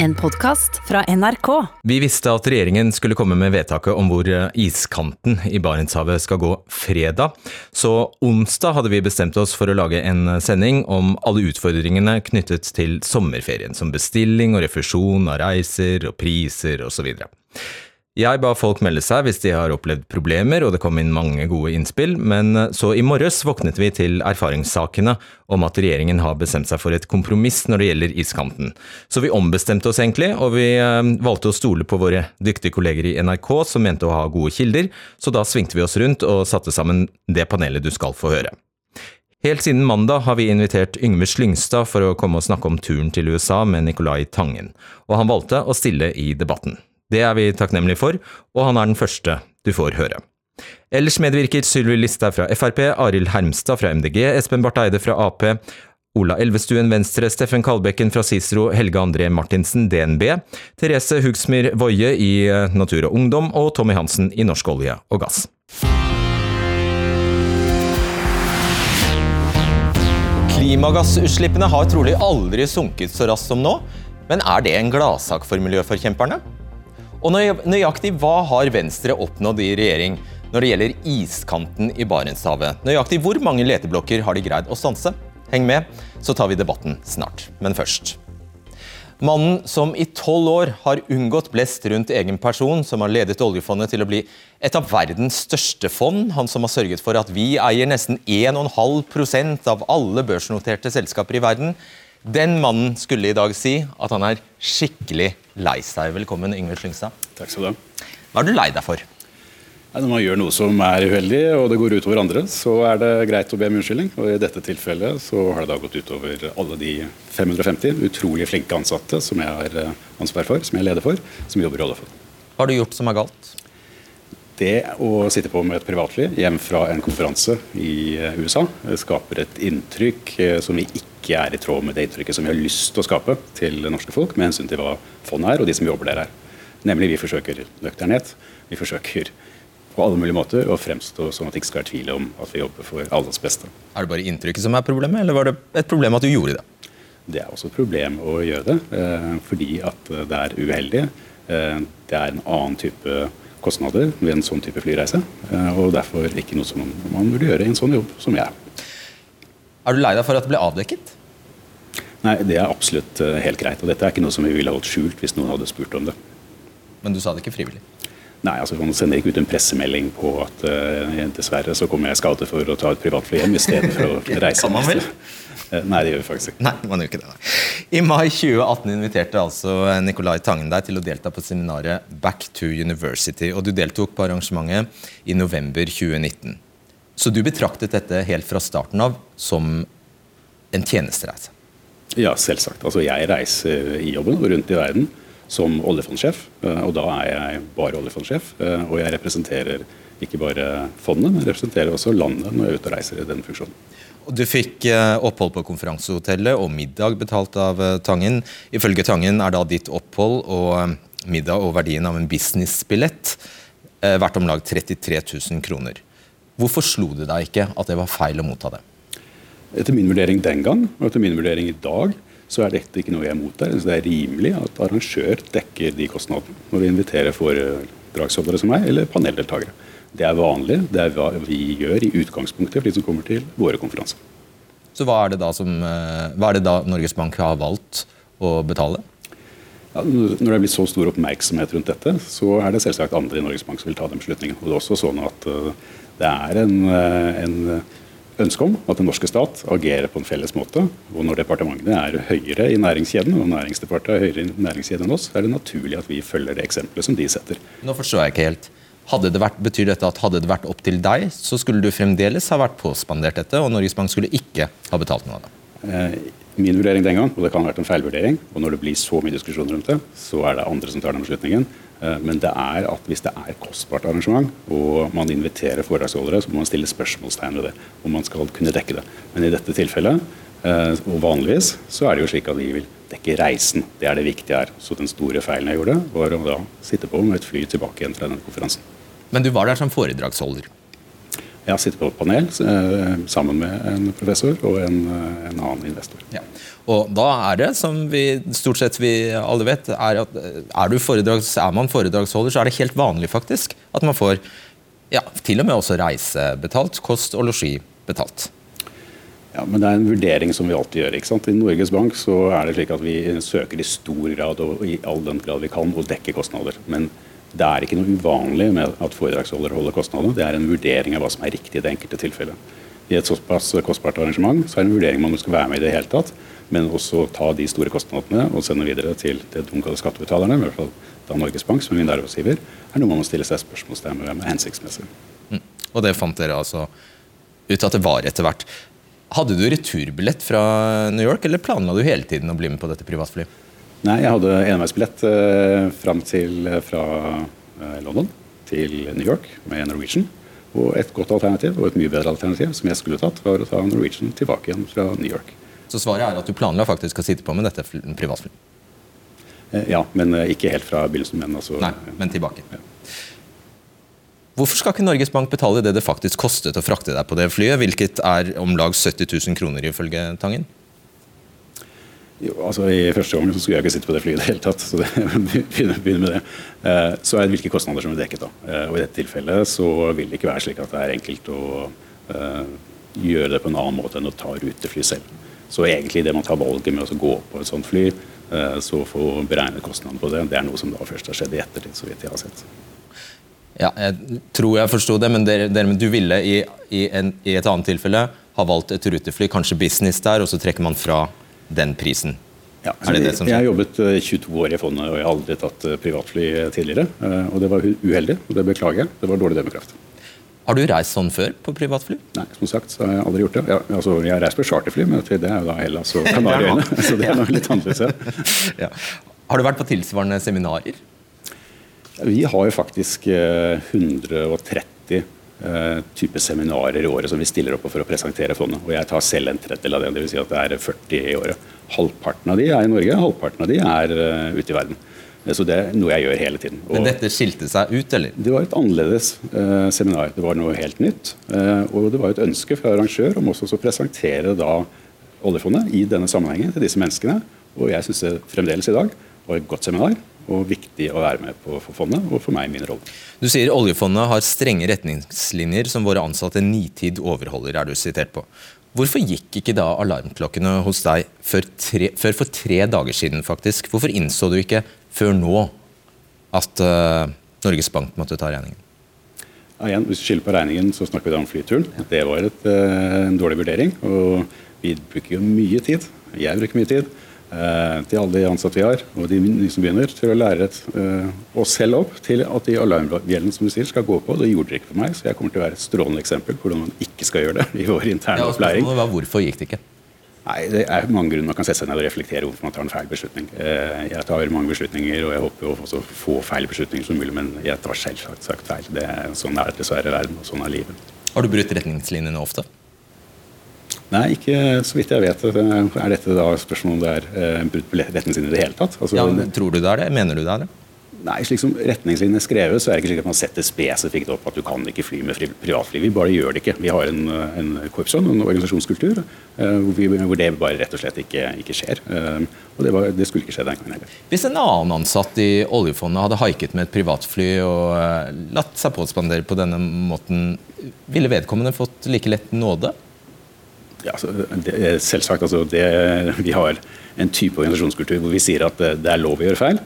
En podkast fra NRK. Vi visste at regjeringen skulle komme med vedtaket om hvor eh, iskanten i Barentshavet skal gå fredag, så onsdag hadde vi bestemt oss for å lage en sending om alle utfordringene knyttet til sommerferien, som bestilling og refusjon av reiser og priser osv. Jeg ba folk melde seg hvis de har opplevd problemer, og det kom inn mange gode innspill, men eh, så i morges våknet vi til erfaringssakene om at regjeringen har bestemt seg for et kompromiss når det gjelder iskanten. Så vi ombestemte oss egentlig, og vi eh, valgte å stole på våre dyktige kolleger i NRK som mente å ha gode kilder, så da svingte vi oss rundt og satte sammen det panelet du skal få høre. Helt siden mandag har vi invitert Yngve Slyngstad for å komme og snakke om turen til USA med Nicolai Tangen, og han valgte å stille i debatten. Det er vi takknemlige for, og han er den første du får høre. Ellers medvirker Sylvi Listhaug fra Frp, Arild Hermstad fra MDG, Espen Barth Eide fra Ap, Ola Elvestuen Venstre, Steffen Kalbekken fra Cicero, Helge André Martinsen DNB, Therese Hugsmyr Woie i eh, Natur og Ungdom og Tommy Hansen i Norsk olje og gass. Klimagassutslippene har trolig aldri sunket så raskt som nå, men er det en gladsak for miljøforkjemperne? Og nøyaktig hva har Venstre oppnådd i regjering når det gjelder iskanten i Barentshavet? Nøyaktig hvor mange leteblokker har de greid å stanse? Heng med, så tar vi debatten snart. Men først. Mannen som i tolv år har unngått blest rundt egen person, som har ledet oljefondet til å bli et av verdens største fond, han som har sørget for at vi eier nesten 1,5% av alle børsnoterte selskaper i verden, den mannen skulle i dag si at han er skikkelig lei seg. Velkommen, Yngve Slyngstad. Takk skal du ha. Hva er du lei deg for? Når man gjør noe som er uheldig og det går utover andre, så er det greit å be om unnskyldning. Og I dette tilfellet så har det da gått utover alle de 550 utrolig flinke ansatte som jeg har eh, ansvar for, som jeg er leder for, som jobber i Oljefondet. Hva har du gjort som er galt? Det å sitte på med et privatfly hjem fra en konferanse i eh, USA skaper et inntrykk eh, som vi ikke er i tråd med det inntrykket som vi har lyst til å skape til norske folk med hensyn til hva fondet er og de som jobber der er. Nemlig vi forsøker nøkternhet. Vi forsøker på alle mulige måter å fremstå sånn at det ikke skal være tvil om at vi jobber for alles beste. Er det bare inntrykket som er problemet, eller var det et problem at du gjorde det? Det er også et problem å gjøre det, eh, fordi at det er uheldig. Eh, det er en annen type kostnader ved en sånn type flyreise, eh, og derfor ikke noe som man burde gjøre i en sånn jobb som jeg. Er du lei deg for at det ble avdekket? Nei, det er absolutt helt greit. Og dette er ikke noe som vi ville holdt skjult hvis noen hadde spurt om det. Men du sa det ikke frivillig? Nei, altså Man sender ikke ut en pressemelding på at uh, dessverre så kommer jeg skade for å ta et privatfly hjem istedenfor å reise. kan man vel? Uh, nei, det gjør vi faktisk ikke. Nei, man gjør ikke det. I mai 2018 inviterte altså Nicolai Tangen deg til å delta på seminaret Back to University, og du deltok på arrangementet i november 2019. Så du betraktet dette helt fra starten av som en tjenestereise? Ja, selvsagt. Altså Jeg reiser i jobben rundt i verden som oljefondsjef. Eh, og da er jeg bare oljefondsjef. Eh, og jeg representerer ikke bare fondet, men jeg representerer også landet når jeg er ute og reiser i den funksjonen. Du fikk eh, opphold på konferansehotellet og middag betalt av Tangen. Ifølge Tangen er da ditt opphold og middag og verdien av en businessbillett verdt om lag 33 000 kroner. Hvorfor slo det deg ikke at det var feil å motta det? Etter min vurdering den gang, og etter min vurdering i dag, så er dette ikke noe jeg er imot. Det er rimelig at arrangør dekker de kostnadene når vi inviterer foredragsholdere som meg, eller paneldeltakere. Det er vanlig. Det er hva vi gjør i utgangspunktet for de som kommer til våre konferanser. Så hva er det da, som, eh, hva er det da Norges Bank har valgt å betale? Ja, når det er blitt så stor oppmerksomhet rundt dette, så er det selvsagt andre i Norges Bank som vil ta den beslutningen. Og det er også sånn at uh, det er en, uh, en ønske om at den norske stat agerer på en felles måte. Og når departementene er høyere i næringskjeden, og Næringsdepartementet er høyere i næringskjeden enn oss, er det naturlig at vi følger det eksempelet som de setter. Nå forstår jeg ikke helt. Hadde det vært, betyr dette at hadde det vært opp til deg, så skulle du fremdeles ha vært påspandert dette, og Norges Bank skulle ikke ha betalt noe av det? Eh, min vurdering den gang, og det kan ha vært en feilvurdering, og når det blir så mye diskusjon rundt det, så er det andre som tar den beslutningen. Eh, men det er at hvis det er kostbart arrangement, og man inviterer foredragsholdere, så må man stille spørsmålstegn ved det. Om man skal kunne dekke det. Men i dette tilfellet, eh, og vanligvis, så er det jo slik at vi vil dekke reisen. Det er det viktige her. Så den store feilen jeg gjorde, var å da sitte på med et fly tilbake igjen fra denne konferansen. Men du var der som foredragsholder? Jeg har sittet på et panel eh, sammen med en professor og en, eh, en annen investor. Ja. Og da er det, som vi stort sett vi alle vet, er at er, foredrags, er man foredragsholder, så er det helt vanlig faktisk at man får ja, til og med også reise betalt, kost og losji betalt. Ja, men Det er en vurdering som vi alltid gjør. ikke sant? I Norges Bank så er det slik at vi søker i stor grad og i all den grad vi kan å dekke kostnader. Men det er ikke noe uvanlig med at foredragsholder holder kostnadene. Det er en vurdering av hva som er riktig i det enkelte tilfellet. I et såpass kostbart arrangement så er det en vurdering om man skal være med i det hele tatt, men også ta de store kostnadene og sende videre til det de kaller skattebetalerne, i hvert fall da Norges Bank som er min arbeidsgiver, er noe man må stille seg spørsmålstegn ved med hensiktsmessig. Mm. Og det fant dere altså ut at det var etter hvert. Hadde du returbillett fra New York, eller planla du hele tiden å bli med på dette privatflyet? Nei, jeg hadde enveisbillett eh, fram til eh, fra eh, London til New York med Norwegian. Og et godt alternativ, og et mye bedre alternativ, som jeg skulle tatt, var å ta Norwegian tilbake igjen fra New York. Så svaret er at du planla faktisk å sitte på med dette privatflyet? Ja, men ikke helt fra begynnelsen. Men, altså, Nei, men tilbake. Ja. Hvorfor skal ikke Norges Bank betale det det faktisk kostet å frakte deg på det flyet, hvilket er om lag 70 000 kroner ifølge Tangen? Jo, altså I første gang så skulle jeg ikke sitte på det flyet i det hele tatt. så det, begynner med det. Eh, så er det hvilke kostnader som er dekket. da. Eh, og I dette tilfellet så vil det ikke være slik at det er enkelt å uh, gjøre det på en annen måte enn å ta rutefly selv. Så egentlig det man tar valget med å gå på et sånt fly, så så få beregnet kostnadene på det, det er noe som da først har skjedd i ettertid, så vidt jeg har sett. Ja, jeg tror jeg forsto det, men dere, du ville i, i, en, i et annet tilfelle ha valgt et rutefly, kanskje business der, og så trekker man fra den prisen? Ja, det det jeg har jobbet 22 eh, år i fondet og jeg har aldri tatt eh, privatfly tidligere. Eh, og Det var uheldig, og det beklager jeg. Det var dårlig dømmekraft. Har du reist sånn før på privatfly? Nei, som sagt så har jeg aldri gjort det. Jeg, altså, jeg har reist på charterfly, men det er jo da Hellas og Kanariøyene. så det er noe litt annerledes. ja. Har du vært på tilsvarende seminarer? Vi har jo faktisk 130 uh, type seminarer i året som vi stiller opp for å presentere fondet. Og jeg tar selv en tredjedel av det. Dvs. Si at det er 40 i året. Halvparten av de er i Norge, halvparten av de er uh, ute i verden. Eh, så det er noe jeg gjør hele tiden. Og Men dette skilte seg ut, eller? Det var et annerledes eh, seminar. Det var noe helt nytt. Eh, og det var et ønske fra arrangør om også å presentere da oljefondet i denne sammenhengen til disse menneskene. Og jeg syns det fremdeles i dag var et godt seminar og viktig å være med på for fondet og for meg i min rolle. Du sier oljefondet har strenge retningslinjer som våre ansatte nitid overholder, er du sitert på. Hvorfor gikk ikke da alarmklokkene hos deg før, tre, før for tre dager siden, faktisk? Hvorfor innså du ikke før nå at uh, Norges Bank måtte ta regningen? Ja, igjen, hvis du skylder på regningen, så snakker vi da om flyturen. Det var et, uh, en dårlig vurdering. Og vi bruker jo mye tid. Jeg bruker mye tid til alle de ansatte vi har, og de som begynner, til å lære et, uh, oss selv opp til at de alarmbjellene som du sier, skal gå på. Det gjorde det ikke for meg, så jeg kommer til å være et strålende eksempel på hvordan man ikke skal gjøre det i vår interne ja, opplæring. Var, hvorfor gikk det ikke? Nei, Det er mange grunner man kan sette seg ned og reflektere hvorfor man tar en feil beslutning. Uh, jeg tar mange beslutninger, og jeg håper også få feil beslutninger som mulig, men jeg tar selvsagt sagt feil. Det er, sånn er det dessverre verden, og sånn er livet. Har du brutt retningslinjene ofte? Nei, ikke så vidt jeg vet. Er dette da spørsmål om det er eh, brudd på retningslinjer i det hele tatt? Altså, ja, tror du det er det? Mener du det er det? Nei, slik som retningslinjene er skrevet, så er det ikke slik at man setter spesifikt opp at du kan ikke fly med privatfly. Vi bare gjør det ikke. Vi har en, en korpsånd, en organisasjonskultur, uh, hvor, vi, hvor, det bare rett og slett ikke, ikke skjer. Uh, og det, var, det, skulle ikke skje den gangen heller. Hvis en annen ansatt i oljefondet hadde haiket med et privatfly og latt seg påspandere på denne måten, ville vedkommende fått like lett nåde? Ja, altså, det, selvsagt. Altså, det, vi har en type organisasjonskultur hvor vi sier at det, er lov å gjøre feil.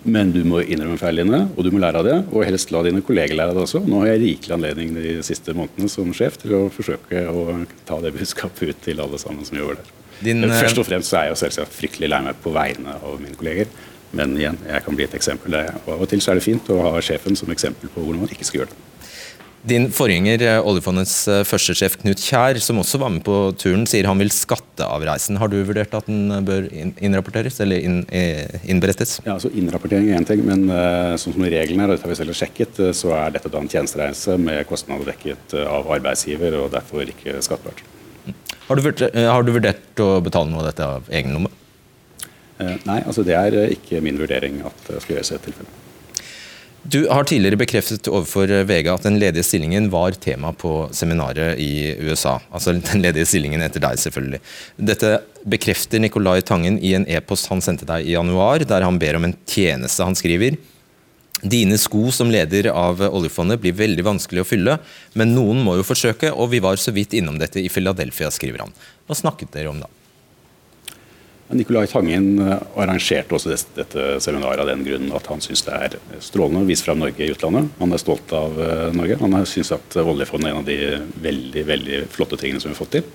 Men du må innrømme feilene dine, og du må lære av det. Og helst la dine kolleger lære av det også. Nå har jeg rikelig anledning de siste månedene som sjef til å forsøke å ta det budskapet ut til alle sammen som jobber der. Din, Først og fremst er jeg selvsagt fryktelig lei meg på vegne av mine kolleger. Men igjen, jeg kan bli et eksempel. Og av og til så er det fint å ha sjefen som eksempel på hvordan man ikke skal gjøre det. Din forgjenger, eh, oljefondets eh, førstesjef Knut Kjær, som også var med på turen, sier han vil skatte av reisen. Har du vurdert at den eh, bør innrapporteres eller inn, innberettes? Ja, altså Innrapportering er én ting, men sånn som reglene er, og dette har vi selv sjekket, så er dette da en tjenestereise med kostnader dekket av arbeidsgiver, og derfor ikke skattbart. Har du, vurdert, har du vurdert å betale noe av dette av egen lomme? Nei, altså det er ikke min vurdering at det skal gjøres i et tilfelle. Du har tidligere bekreftet overfor VG at den ledige stillingen var tema på seminaret i USA. Altså den ledige stillingen etter deg, selvfølgelig. Dette bekrefter Nicolai Tangen i en e-post han sendte deg i januar, der han ber om en tjeneste. Han skriver Dine sko som leder av oljefondet blir veldig vanskelig å fylle, men noen må jo forsøke, og vi var så vidt innom dette i Philadelphia, skriver han. Hva snakket dere om da? Nicolai Tangen eh, arrangerte også dette seminaret av den grunn at han syns det er strålende å vise fram Norge i utlandet. Han er stolt av eh, Norge. Han syns at oljefondet er en av de veldig veldig flotte tingene som vi har fått til.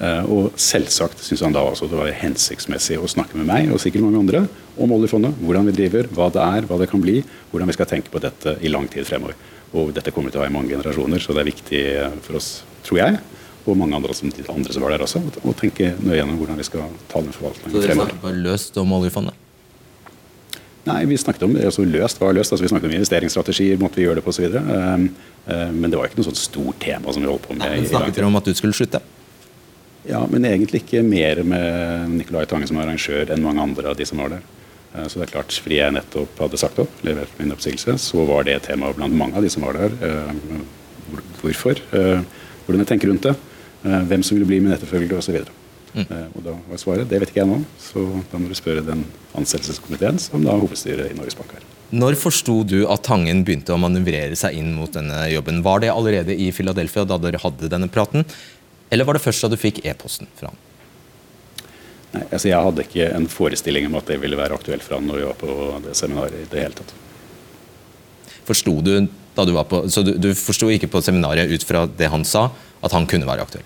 Eh, og selvsagt syns han da også det var hensiktsmessig å snakke med meg og sikkert mange andre om oljefondet. Hvordan vi driver, hva det er, hva det kan bli. Hvordan vi skal tenke på dette i lang tid fremover. Og dette kommer til å ha i mange generasjoner, så det er viktig for oss, tror jeg, og mange andre som, andre som var der også, og tenke nøye gjennom hvordan vi skal ta den forvaltningen Så dere snakket bare løst om oljefondet? Nei, vi snakket om altså løst var løst. altså Vi snakket om investeringsstrategier, måtte vi gjøre det på osv. Um, uh, men det var ikke noe sånt stort tema som vi holdt på med. Nei, men snakket dere om at du skulle slutte? Ja, men egentlig ikke mer med Nicolai Tange som arrangør enn mange andre av de som var der. Uh, så det er klart, fordi jeg nettopp hadde sagt opp, levert min oppsigelse, så var det et tema blant mange av de som var der. Hvorfor? hvordan jeg tenker rundt det. Eh, hvem som vil bli min etterfølger osv. Mm. Eh, og da var svaret det vet ikke jeg nå, så da må du spørre den ansettelseskomiteen som da er hovedstyret i Norges Bank her. Når forsto du at Tangen begynte å manøvrere seg inn mot denne jobben? Var det allerede i Philadelphia da dere hadde denne praten, eller var det først da du fikk e-posten fra han? Nei, altså Jeg hadde ikke en forestilling om at det ville være aktuelt for han når vi var på det seminaret i det hele tatt. Forsto du da du var på, Så du, du forsto ikke på seminaret ut fra det han sa, at han kunne være aktuell?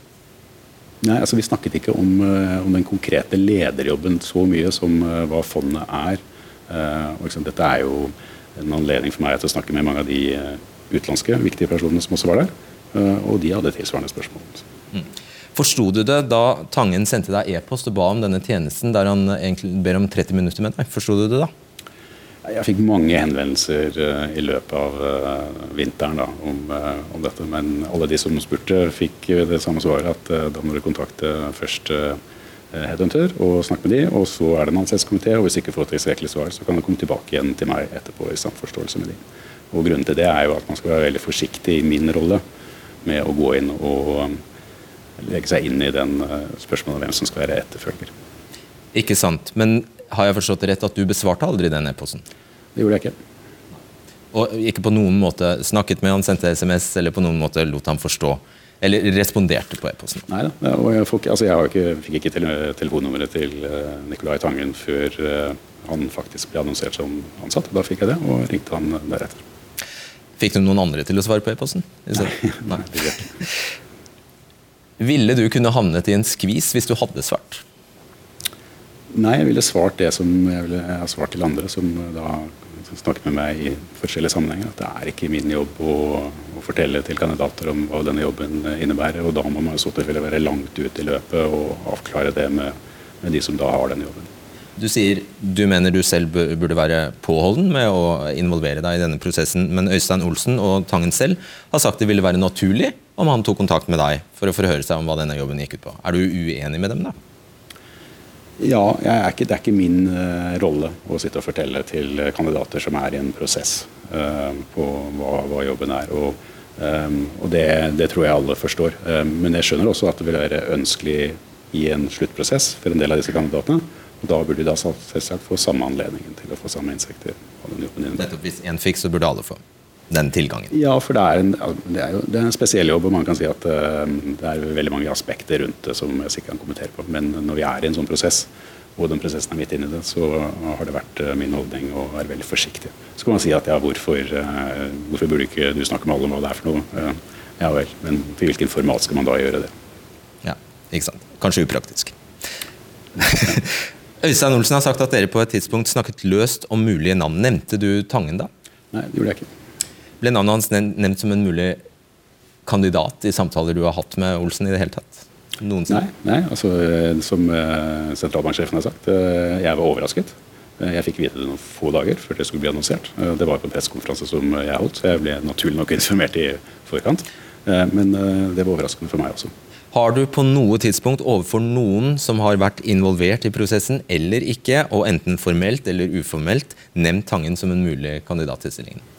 Nei, altså Vi snakket ikke om, eh, om, den konkrete lederjobben så mye som uh, hva fondet er. Og, liksom, dette er jo en anledning for meg til å snakke med mange av de utenlandske viktige personene som også var der. og de hadde tilsvarende spørsmål. Mm. Forsto du det da Tangen sendte deg e-post og ba om denne tjenesten der han egentlig ber om 30 minutter med deg? Forsto du det da? Jeg fikk mange henvendelser uh, i løpet av uh, vinteren da, om, uh, om, dette. Men alle de som spurte, fikk det samme svaret. At da må du kontakte først Headhunter og snakke med de, og så er det en ansettelseskomité. Og hvis ikke får tilstrekkelig svar, så kan du komme tilbake igjen til meg etterpå i samforståelse med de. Og Grunnen til det er jo at man skal være veldig forsiktig i min rolle med å gå inn og legge seg inn i den spørsmålet om hvem som skal være etterfølger. Ikke sant. Men har jeg forstått det rett at du besvarte aldri den e-posten? Det gjorde jeg ikke. Og ikke på noen måte snakket med han, sendte SMS eller på noen måte lot han forstå? Eller responderte på e-posten? Nei da. Jeg, fikk, altså jeg ikke, fikk ikke telefonnummeret til uh, Nicolai Tangen før uh, han faktisk ble annonsert som ansatt. Da fikk jeg det, og ringte han deretter. Fikk du noen andre til å svare på e-posten? Nei, nei. Ville du kunne havnet i en skvis hvis du hadde svart? Nei, jeg ville svart det som jeg, ville, jeg har svart til andre som da snakket med meg i forskjellige sammenhenger. At det er ikke min jobb å, å fortelle til kandidater om hva denne jobben innebærer. Og da må man i så tilfelle være langt ute i løpet og avklare det med, med de som da har denne jobben. Du sier du mener du selv burde være påholden med å involvere deg i denne prosessen, men Øystein Olsen og Tangen selv har sagt det ville være naturlig om han tok kontakt med deg for å forhøre seg om hva denne jobben gikk ut på. Er du uenig med dem, da? Ja, ikke, det er ikke min uh, rolle å sitte og fortelle til kandidater som er i en prosess uh, på hva, hva, jobben er. Og, um, og det, det, tror jeg alle forstår. Um, men jeg skjønner også at det vil være ønskelig i en sluttprosess for en del av disse kandidatene. Og da burde de da selvsagt få samme anledningen til å få samme innsikt i hva den jobben innebærer. Hvis én fikk, så burde alle få den tilgangen? Ja, for det er, en, det er, jo, det er en spesiell jobb, og man kan si at uh, det er veldig mange aspekter rundt det som jeg sikkert kan kommentere på. Men når vi er i en sånn prosess, og den prosessen er midt inne i det, så har det vært uh, min holdning å være veldig forsiktig. Så kan man si at ja, hvorfor, uh, hvorfor burde ikke du snakke med alle om hva det er for noe? ja vel, men til hvilken format skal man da gjøre det? Ja, ikke sant. Kanskje upraktisk. Øystein Olsen har sagt at dere på et tidspunkt snakket løst om mulige navn. Nevnte du Tangen da? Nei, det gjorde jeg ikke. Ble navnet hans nevnt som en mulig kandidat i samtaler du har hatt med Olsen i det hele tatt? Nei, nei, altså eh, som uh, sentralbanksjefen har sagt, uh, jeg var overrasket. Jeg fikk vite det noen få dager før det skulle bli annonsert. det var på en pressekonferanse som jeg holdt, så jeg ble naturlig nok informert i forkant. men det var overraskende for meg også. Har du på noe tidspunkt overfor noen som har vært involvert i prosessen eller ikke, og enten formelt eller uformelt, nevnt Tangen som en mulig kandidat til stillingen?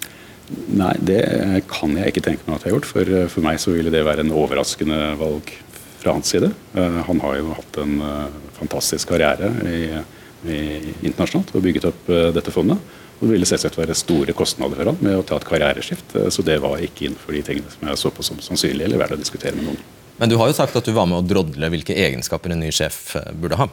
Nei, det kan jeg ikke tenke meg at jeg har gjort. For, for meg så ville det være en overraskende valg fra hans side. Uh, han har jo hatt en uh, fantastisk karriere i, i, internasjonalt og bygget opp dette fondet. Og Det ville selvsagt være store kostnader for han med å ta et karriereskift. Så det var ikke innenfor de tingene som jeg så på som sannsynlig eller verdt å diskutere med noen. Men du har jo sagt at du var med å drodle hvilke egenskaper en ny sjef burde ha.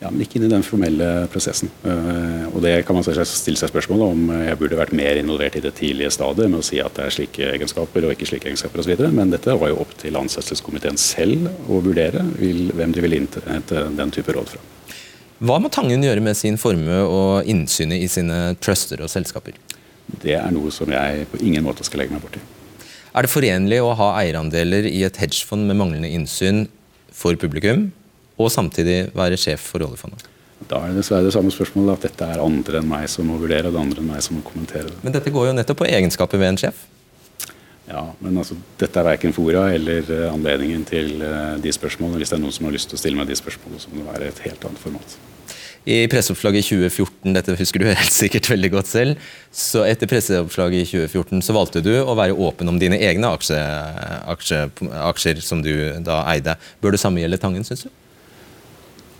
Ja, men ikke inn i den formelle prosessen. Uh, og det kan man stille seg spørsmål om jeg burde vært mer involvert i det tidlige stadiet med å si at det er slike egenskaper og ikke slike egenskaper osv. Men dette var jo opp til ansettelseskomiteen selv å vurdere hvem de vil innhente den type råd fra. Hva må Tangen gjøre med sin formue og innsynet i sine truster og selskaper? Det er noe som jeg på ingen måte skal legge meg borti. Er det forenlig å ha eierandeler i et hedgefond med manglende innsyn for publikum? Og samtidig være sjef for oljefondet? Da er det dessverre det samme spørsmålet at dette er andre enn meg som må vurdere og det andre enn meg som må kommentere det. Men dette går jo nettopp på egenskaper ved en sjef? Ja, men altså, dette er verken fora eller uh, anledningen til uh, de spørsmålene. Hvis det er noen som har lyst til å stille meg de spørsmålene, så må det være et helt annet format. I presseoppslaget i 2014, dette husker du helt sikkert veldig godt selv, så etter presseoppslaget i 2014 så valgte du å være åpen om dine egne aksje, aksje, aksjer som du da eide. Bør det samme gjelde Tangen, syns du?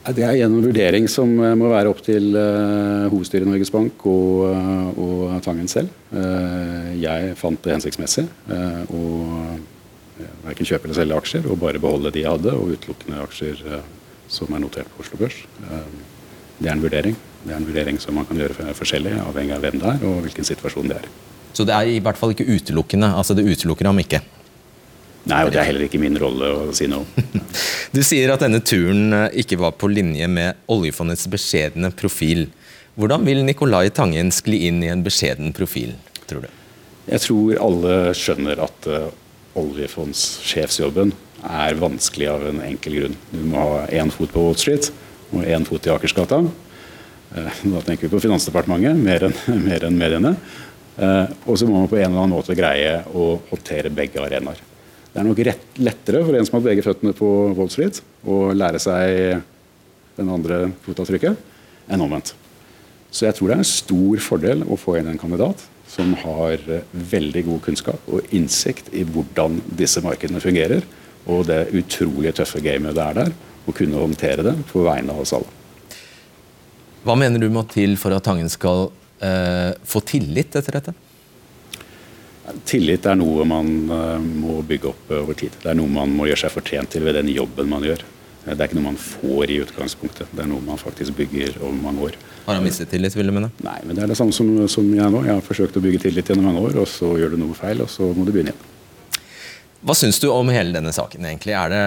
Det er gjennom vurdering som eh, må være opp til uh, hovedstyret i Norges Bank og, uh, og, Tangen selv. Uh, jeg fant det hensiktsmessig uh, å verken kjøpe eller selge aksjer, og bare beholde de jeg hadde, og utelukkende aksjer som er notert på Oslo Børs. det er en vurdering. Det er en vurdering som man kan gjøre forskjellig, avhengig av hvem det er og hvilken situasjon det er. Så det er i hvert fall ikke utelukkende? altså Det utelukker ham ikke? Nei, og det er heller ikke min rolle å si noe om. Du sier at denne turen eh, ikke var på linje med oljefondets beskjedne profil. Hvordan vil Nicolai Tangen skli inn i en beskjeden profil, tror du? Jeg tror alle skjønner at uh, oljefondssjefsjobben er vanskelig av en enkel grunn. Du må ha én fot på Wall Street og én fot i Akersgata. Da tenker vi på Finansdepartementet mer enn, mer enn mediene. Og så må man på en eller annen måte greie å håndtere begge arenaer. Det er nok rett, lettere for en som har begge føttene på Wall Street, å lære seg den andre fotavtrykket, enn omvendt. Så jeg tror det er en stor fordel å få inn en kandidat som har veldig god kunnskap og innsikt i hvordan disse markedene fungerer, og det utrolig tøffe gamet det er der, å kunne håndtere det på vegne av oss alle. Hva mener du må til for at Tangen skal eh, få tillit etter dette? Tillit er noe man eh, må bygge opp over tid. Det er noe man må gjøre seg fortjent til ved den jobben man gjør. Det er ikke noe man får i utgangspunktet, det er noe man faktisk bygger over mange år. Har han mistet tillit, vil du mene? Nei, men det er det samme som, som, jeg nå. Jeg har forsøkt å bygge tillit gjennom mange år, og så gjør du noe feil, og så må du begynne igjen. Hva syns du om hele denne saken, egentlig? Er det,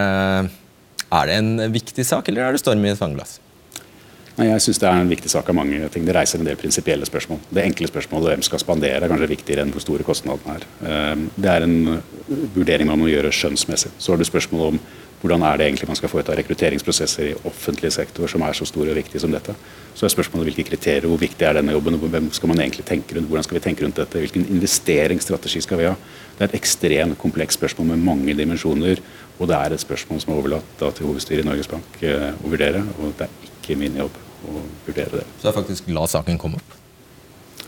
er det en viktig sak, eller er det storm i et vannglass? Nei, Jeg syns det er en viktig sak av mange ting. Det reiser en del prinsipielle spørsmål. Det enkle spørsmålet hvem skal spandere er kanskje viktigere enn hvor store kostnadene er. Ehm, det er en vurdering man må gjøre skjønnsmessig. Så har du spørsmål om hvordan er det egentlig man skal foreta rekrutteringsprosesser i offentlig sektor som er så store og viktige som dette. Så er spørsmålet hvilke kriterier, hvor viktig er denne jobben, hvem skal man egentlig tenke rundt, hvordan skal vi tenke rundt dette, hvilken investeringsstrategi skal vi ha. Det er et ekstremt komplekst spørsmål med mange dimensjoner, og det er et spørsmål som er overlatt til hovedstyret i Norges Bank eh, å vurdere. og det er ikke min jobb å vurdere det. Så det er faktisk la saken komme opp?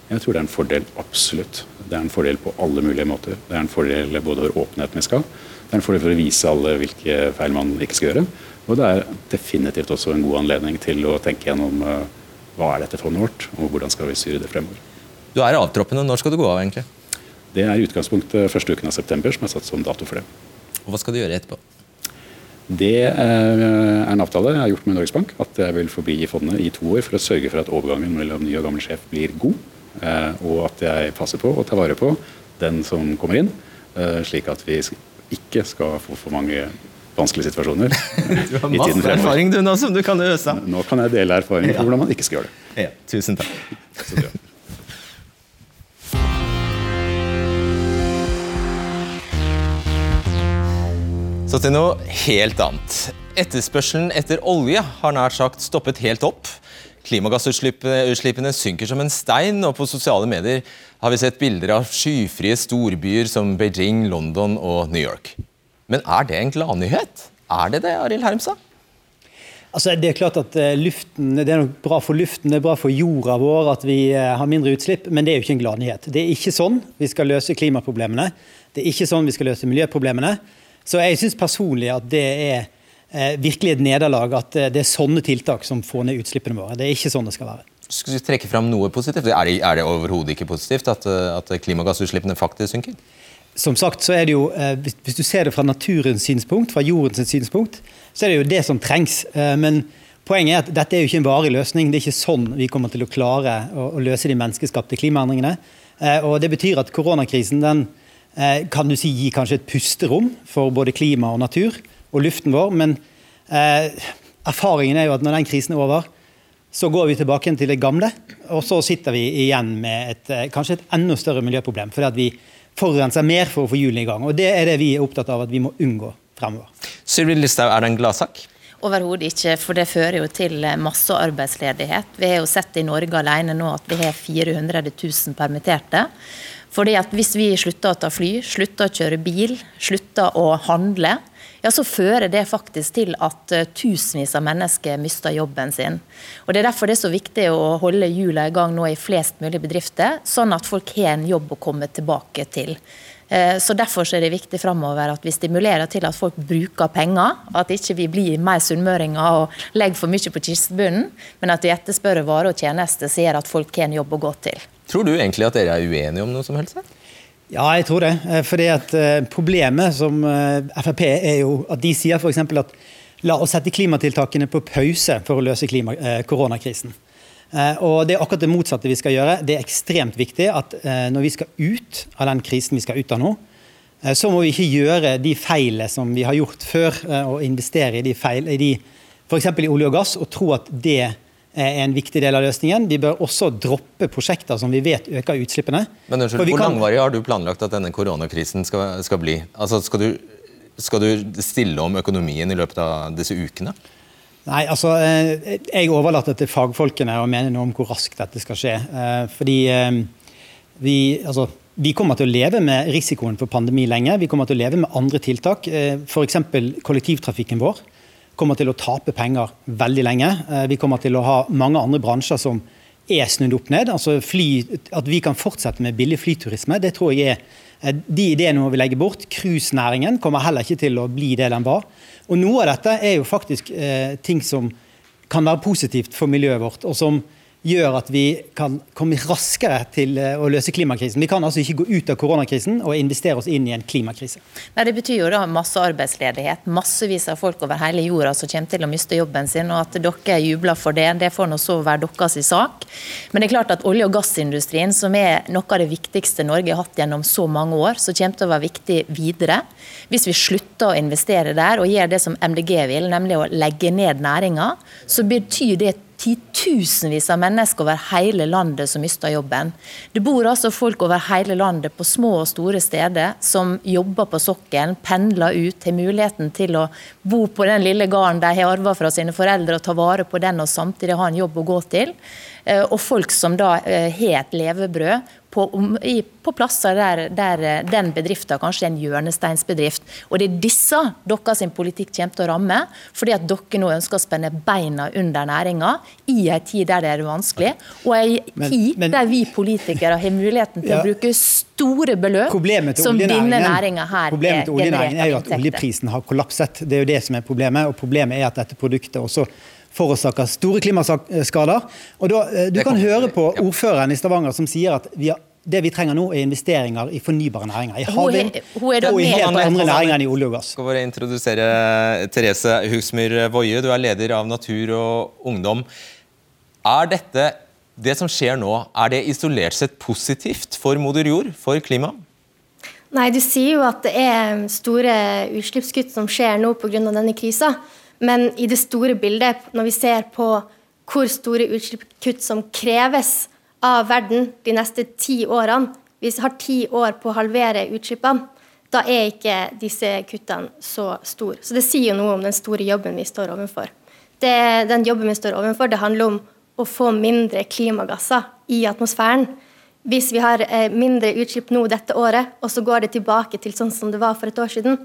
Jeg tror det er en fordel, absolutt. Det er en fordel på alle mulige måter. Det er en fordel både for åpenheten vi skal, det er en fordel for å vise alle hvilke feil man ikke skal gjøre. Og det er definitivt også en god anledning til å tenke gjennom uh, hva er dette fondet vårt, og hvordan skal vi styre det fremover. Du er avtroppende. Når skal du gå av, egentlig? Det er i utgangspunktet første uken av september som er satt som dato for det. Og Hva skal du gjøre etterpå? Det er en avtale jeg har gjort med Norges Bank, at jeg vil forbli i fondet i to år for å sørge for at overgangen mellom ny og gammel sjef blir god. Eh, og at jeg passer på og tar vare på den som kommer inn, eh, slik at vi ikke skal få for mange vanskelige situasjoner. Du har masse erfaring du nå som du kan øse av. Nå kan jeg dele erfaring for hvordan man ikke skal gjøre det. Ja, tusen takk. Så til noe helt annet. Etterspørselen etter olje har nær sagt stoppet helt opp. Klimagassutslippene synker som en stein, og på sosiale medier har vi sett bilder av skyfrie storbyer som Beijing, London og New York. Men er det en gladnyhet? Er det det, Arild Hermstad? Altså, det er klart at luften, det er nok bra for luften, det er bra for jorda vår at vi har mindre utslipp, men det er jo ikke en gladnyhet. Det er ikke sånn vi skal løse klimaproblemene. Det er ikke sånn vi skal løse miljøproblemene. Så jeg syns personlig at det er eh, virkelig et nederlag at det er sånne tiltak som får ned utslippene våre. Det er ikke sånn det skal være. Skal vi trekke fram noe positivt? Er det, er det overhodet ikke positivt at, at, klimagassutslippene faktisk synker? Som sagt, så er det jo, eh, Hvis du ser det fra naturens synspunkt, fra jordens synspunkt, så er det jo det som trengs. Eh, men poenget er at dette er jo ikke en varig løsning. Det er ikke sånn vi kommer til å klare å, å løse de menneskeskapte klimaendringene. Og Det betyr at koronakrisen den Eh, kan du si gi kanskje et pusterom for både klima og natur og luften vår. Men eh, erfaringen er jo at når den krisen er over, så går vi tilbake til det gamle. Og så sitter vi igjen med et, eh, kanskje et enda større miljøproblem. Fordi at vi forurenser mer for å få hjulene i gang. Og det er det vi er opptatt av at vi må unngå fremover. Sylvi Listhaug, er det en gladsak? Overhodet ikke, for det fører jo til massearbeidsledighet. Vi har jo sett i Norge alene nå at vi har 400 000 permitterte. Fordi at Hvis vi slutter å ta fly, slutter å kjøre bil, slutter å handle, ja, så fører det faktisk til at uh, tusenvis av mennesker mister jobben sin. Og Det er derfor det er så viktig å holde hjula i gang nå i flest mulig bedrifter, sånn at folk har en jobb å komme tilbake til. Uh, så Derfor er det viktig fremover at vi stimulerer til at folk bruker penger. At ikke vi blir mer sunnmøringer og legger for mye på kistebunnen, men at vi etterspør varer og tjenester gjør at folk har en jobb å gå til. Tror du egentlig at dere er uenige om noe som helst? Ja, jeg tror det. Eh, fordi at eh, Problemet som eh, Frp er jo at de sier f.eks. at la oss sette klimatiltakene på pause for å løse klima, koronakrisen. Og Det er akkurat det motsatte vi skal gjøre. Det er ekstremt viktig at når vi skal ut av den krisen vi skal ut av nå, så må vi ikke gjøre de feilene som vi har gjort før, og investere i de feil, i de, f.eks. i olje og gass, og tro at det er en viktig del av løsningen. Vi bør også droppe prosjekter som vi vet øker utslippene. Men unnskyld, Hvor kan... langvarig har du planlagt at denne koronakrisen skal, skal bli? Altså, skal, du, skal du stille om økonomien i løpet av disse ukene? Nei, altså, eh, Jeg overlater til fagfolkene å mene noe om hvor raskt dette skal skje. Eh, fordi eh, vi, altså, vi kommer til å leve med risikoen for pandemi lenge. Vi kommer til å leve med andre tiltak. F.eks. kollektivtrafikken vår kommer til å tape penger veldig lenge. Eh, vi kommer til å ha mange andre bransjer som er snudd opp ned. Altså fly, at vi kan fortsette med billig flyturisme, det tror jeg er eh, de ideene må vi legge bort. Cruisenæringen kommer heller ikke til å bli det den var. Og Noe av dette er jo faktisk eh, ting som kan være positivt for miljøet vårt, og som gjør at vi kan komme raskere til eh, å løse klimakrisen. Vi kan altså ikke gå ut av koronakrisen og investere oss inn i en klimakrise. Nei, Det betyr jo da masse arbeidsledighet. Massevis av folk over hele jorda som kommer til å miste jobben sin. og At dere jubler for det, det får nå så være deres sak. Men det er klart at olje- og gassindustrien, som er noe av det viktigste Norge har hatt gjennom så mange år, så kommer til å være viktig videre. Hvis vi slutter å investere der og gjør det som MDG vil, nemlig å legge ned næringa, så betyr det titusenvis av mennesker over hele landet som mister jobben. Det bor altså folk over hele landet på små og store steder som jobber på sokkelen, pendler ut, har muligheten til å bo på den lille gården de har arva fra sine foreldre, og ta vare på den og samtidig ha en jobb å gå til. Eh, og folk som da eh, har et levebrød på, i, på plasser der, der eh, den bedriften kanskje er en hjørnesteinsbedrift. Og Det er disse deres politikk kommer til å ramme, fordi at dere nå ønsker å spenne beina under næringa i en tid der det er vanskelig, og en tid men, der vi politikere har muligheten til ja, å bruke store beløp som denne næringa her Problemet til oljenæringen er jo at oljeprisen har kollapset. Det er jo det som er problemet. og Problemet er at dette produktet også forårsaker store klimaskader. Og da, eh, Du kan høre på ordføreren i Stavanger som sier at vi har det vi trenger nå, er investeringer i fornybare næringer. I havvind og i helt andre næringer enn i olje og gass. Jeg skal bare introdusere Therese Husmyr Woie, du er leder av Natur og Ungdom. Er dette, det som skjer nå, er det isolert sett positivt for moder jord, for klimaet? Nei, Du sier jo at det er store utslippskutt som skjer nå pga. denne krisa. Men i det store bildet, når vi ser på hvor store utslippskutt som kreves av verden de neste ti årene, vi har ti år på å halvere utslippene, da er ikke disse kuttene så store. Så det sier jo noe om den store jobben vi står overfor. Det, den jobben vi står overfor, det handler om å få mindre klimagasser i atmosfæren. Hvis vi har mindre utslipp nå dette året, og så går det tilbake til sånn som det var for et år siden,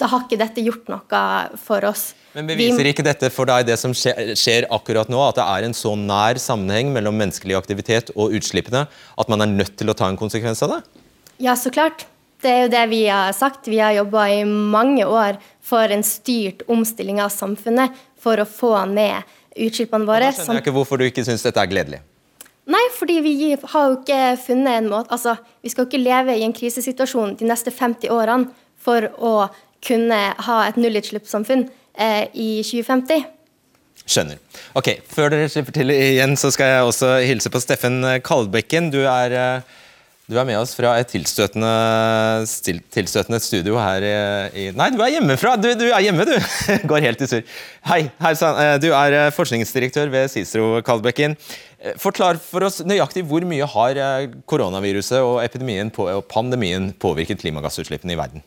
da har ikke dette gjort noe for oss. Men Beviser ikke dette for deg det som skjer, akkurat nå, at det er en så nær sammenheng mellom menneskelig aktivitet og utslippene, at man er nødt til å ta en konsekvens av det? Ja, så klart. Det er jo det vi har sagt. Vi har jobba i mange år for en styrt omstilling av samfunnet for å få ned utslippene våre. Da skjønner jeg ikke hvorfor du ikke syns dette er gledelig. Nei, fordi vi har jo ikke funnet en måte Altså, vi skal jo ikke leve i en krisesituasjon de neste 50 årene for å kunne ha et nullutslippssamfunn eh, i 2050. Skjønner. Ok, Før dere slipper til igjen, så skal jeg også hilse på Steffen Kalbekken. Du er eh, du er med oss fra et tilstøtende, tilstøtende studio her i, Nei, du er hjemmefra! Du, du er hjemme, du! Går helt i surr. Hei, hei eh, du er eh, forskningsdirektør ved Cicero Kalbekken. Forklar for oss nøyaktig hvor mye har koronaviruset og epidemien og pandemien påvirket klimagassutslippene i verden?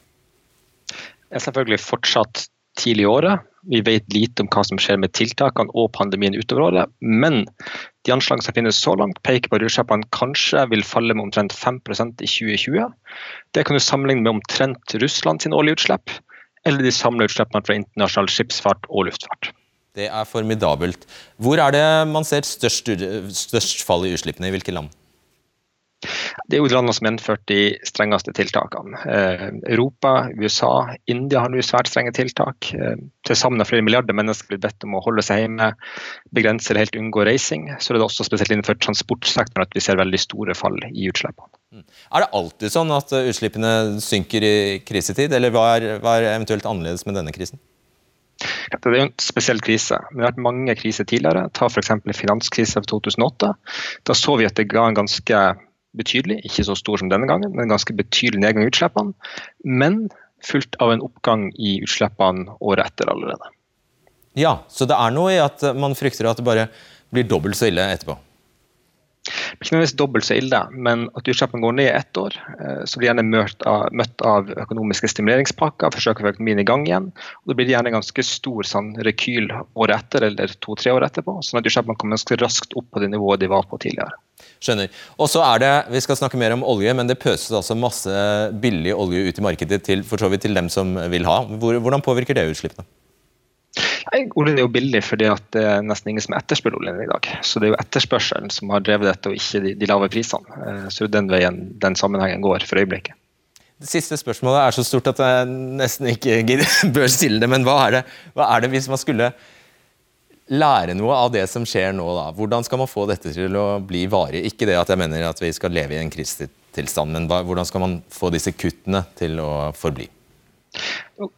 Er selvfølgelig fortsatt tidlig i året. Vi vet lite om hva som skjer med tiltakene og pandemien utover året. Men de anslagene som finnes så langt, peker på at russjappene kanskje vil falle med omtrent 5% i 2020. Det kan du sammenligne med omtrent Russland sine årlige utslipp, eller de samlede utslippene fra internasjonal skipsfart og luftfart. Det er formidabelt. Hvor er det man ser størst, størst fall i utslippene? I hvilke land? Det er jo landene som har innført de strengeste tiltakene. Eh, Europa, USA, India har nå svært strenge tiltak. Eh, til sammen har flere milliarder mennesker blitt bedt om å holde seg hjemme, begrense eller helt unngå reising. Så er det også spesielt innenfor transportsektoren at vi ser veldig store fall i utslippene. Mm. Er det alltid sånn at utslippene synker i krisetid, eller hva er, hva er eventuelt annerledes med denne krisen? Det er jo en spesiell krise. Det har vært mange kriser tidligere. Ta f.eks. finanskrisen av 2008. Da så vi at det ga en ganske betydelig, ikke så stor som denne gangen, men ganske betydelig nedgang i utslippene. Men fulgt av en oppgang i utslippene året etter allerede. Ja, så det er noe i at man frykter at det bare blir dobbelt så ille etterpå? Ikke nødvendigvis dobbelt så ille, men at utslippene går ned i ett år, eh, så blir gjerne møtt av, møtt av økonomiske stimuleringspakker, forsøker å få økonomien i gang igjen. og Det blir gjerne ganske stor sånn, rekyl året etter eller to-tre år etterpå, sånn at utslippene kommer ganske raskt opp på det nivået de var på tidligere. Skjønner. Og så er det, Vi skal snakke mer om olje, men det pøses altså masse billig olje ut i markedet til, for så vidt til dem som vil ha. Hvordan påvirker det utslippene? Oljen er jo billig fordi det er nesten ingen som etterspør oljen i dag. Så det er jo etterspørselen som har drevet dette, og ikke de, de lave prisene. Eh, så det er den veien den sammenhengen går for øyeblikket. Det siste spørsmålet er så stort at jeg nesten ikke bør stille det. Men hva er det, hva er det hvis man skulle lære noe av det som skjer nå? da? Hvordan skal man få dette til å bli varig? Ikke det at jeg mener at vi skal leve i en krisetilstand, men hvordan skal man få disse kuttene til å forbli?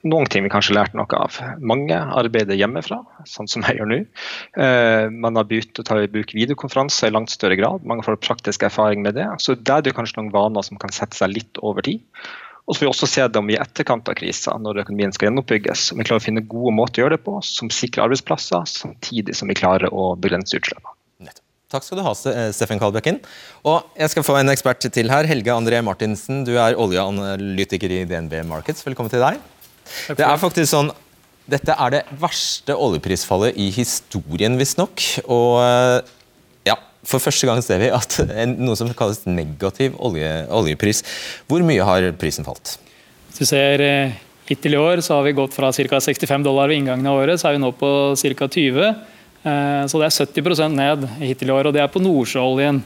Noen ting vi kanskje lærte noe av. Mange arbeider hjemmefra, sånn som jeg gjør nå. Eh, man har begynt å ta i bruk videokonferanser i langt større grad. Mange får praktisk erfaring med det. Så der er det kanskje noen vaner som kan sette seg litt over tid. Og så får vi også se det om vi i etterkant av krisa, når økonomien skal gjenoppbygges, om vi klarer å finne gode måter å gjøre det på som sikrer arbeidsplasser, samtidig som vi klarer å begrense utslippene. Takk skal du ha, eh, Steffen Kalbekken. Og jeg skal få en ekspert til her. Helge André Martinsen, du er oljeanalytiker i DNB Markets. Velkommen til deg. Det er faktisk sånn dette er det verste oljeprisfallet i historien, visstnok. Og eh, for første gang ser vi at en, noe som kalles negativ olje, oljepris. Hvor mye har prisen falt? Hvis du ser eh, Hittil i år så har vi gått fra ca. 65 dollar ved inngangen av året, så er vi nå på ca. 20. Eh, så det er 70% ned hittil i år, og det er på nordsjøoljen.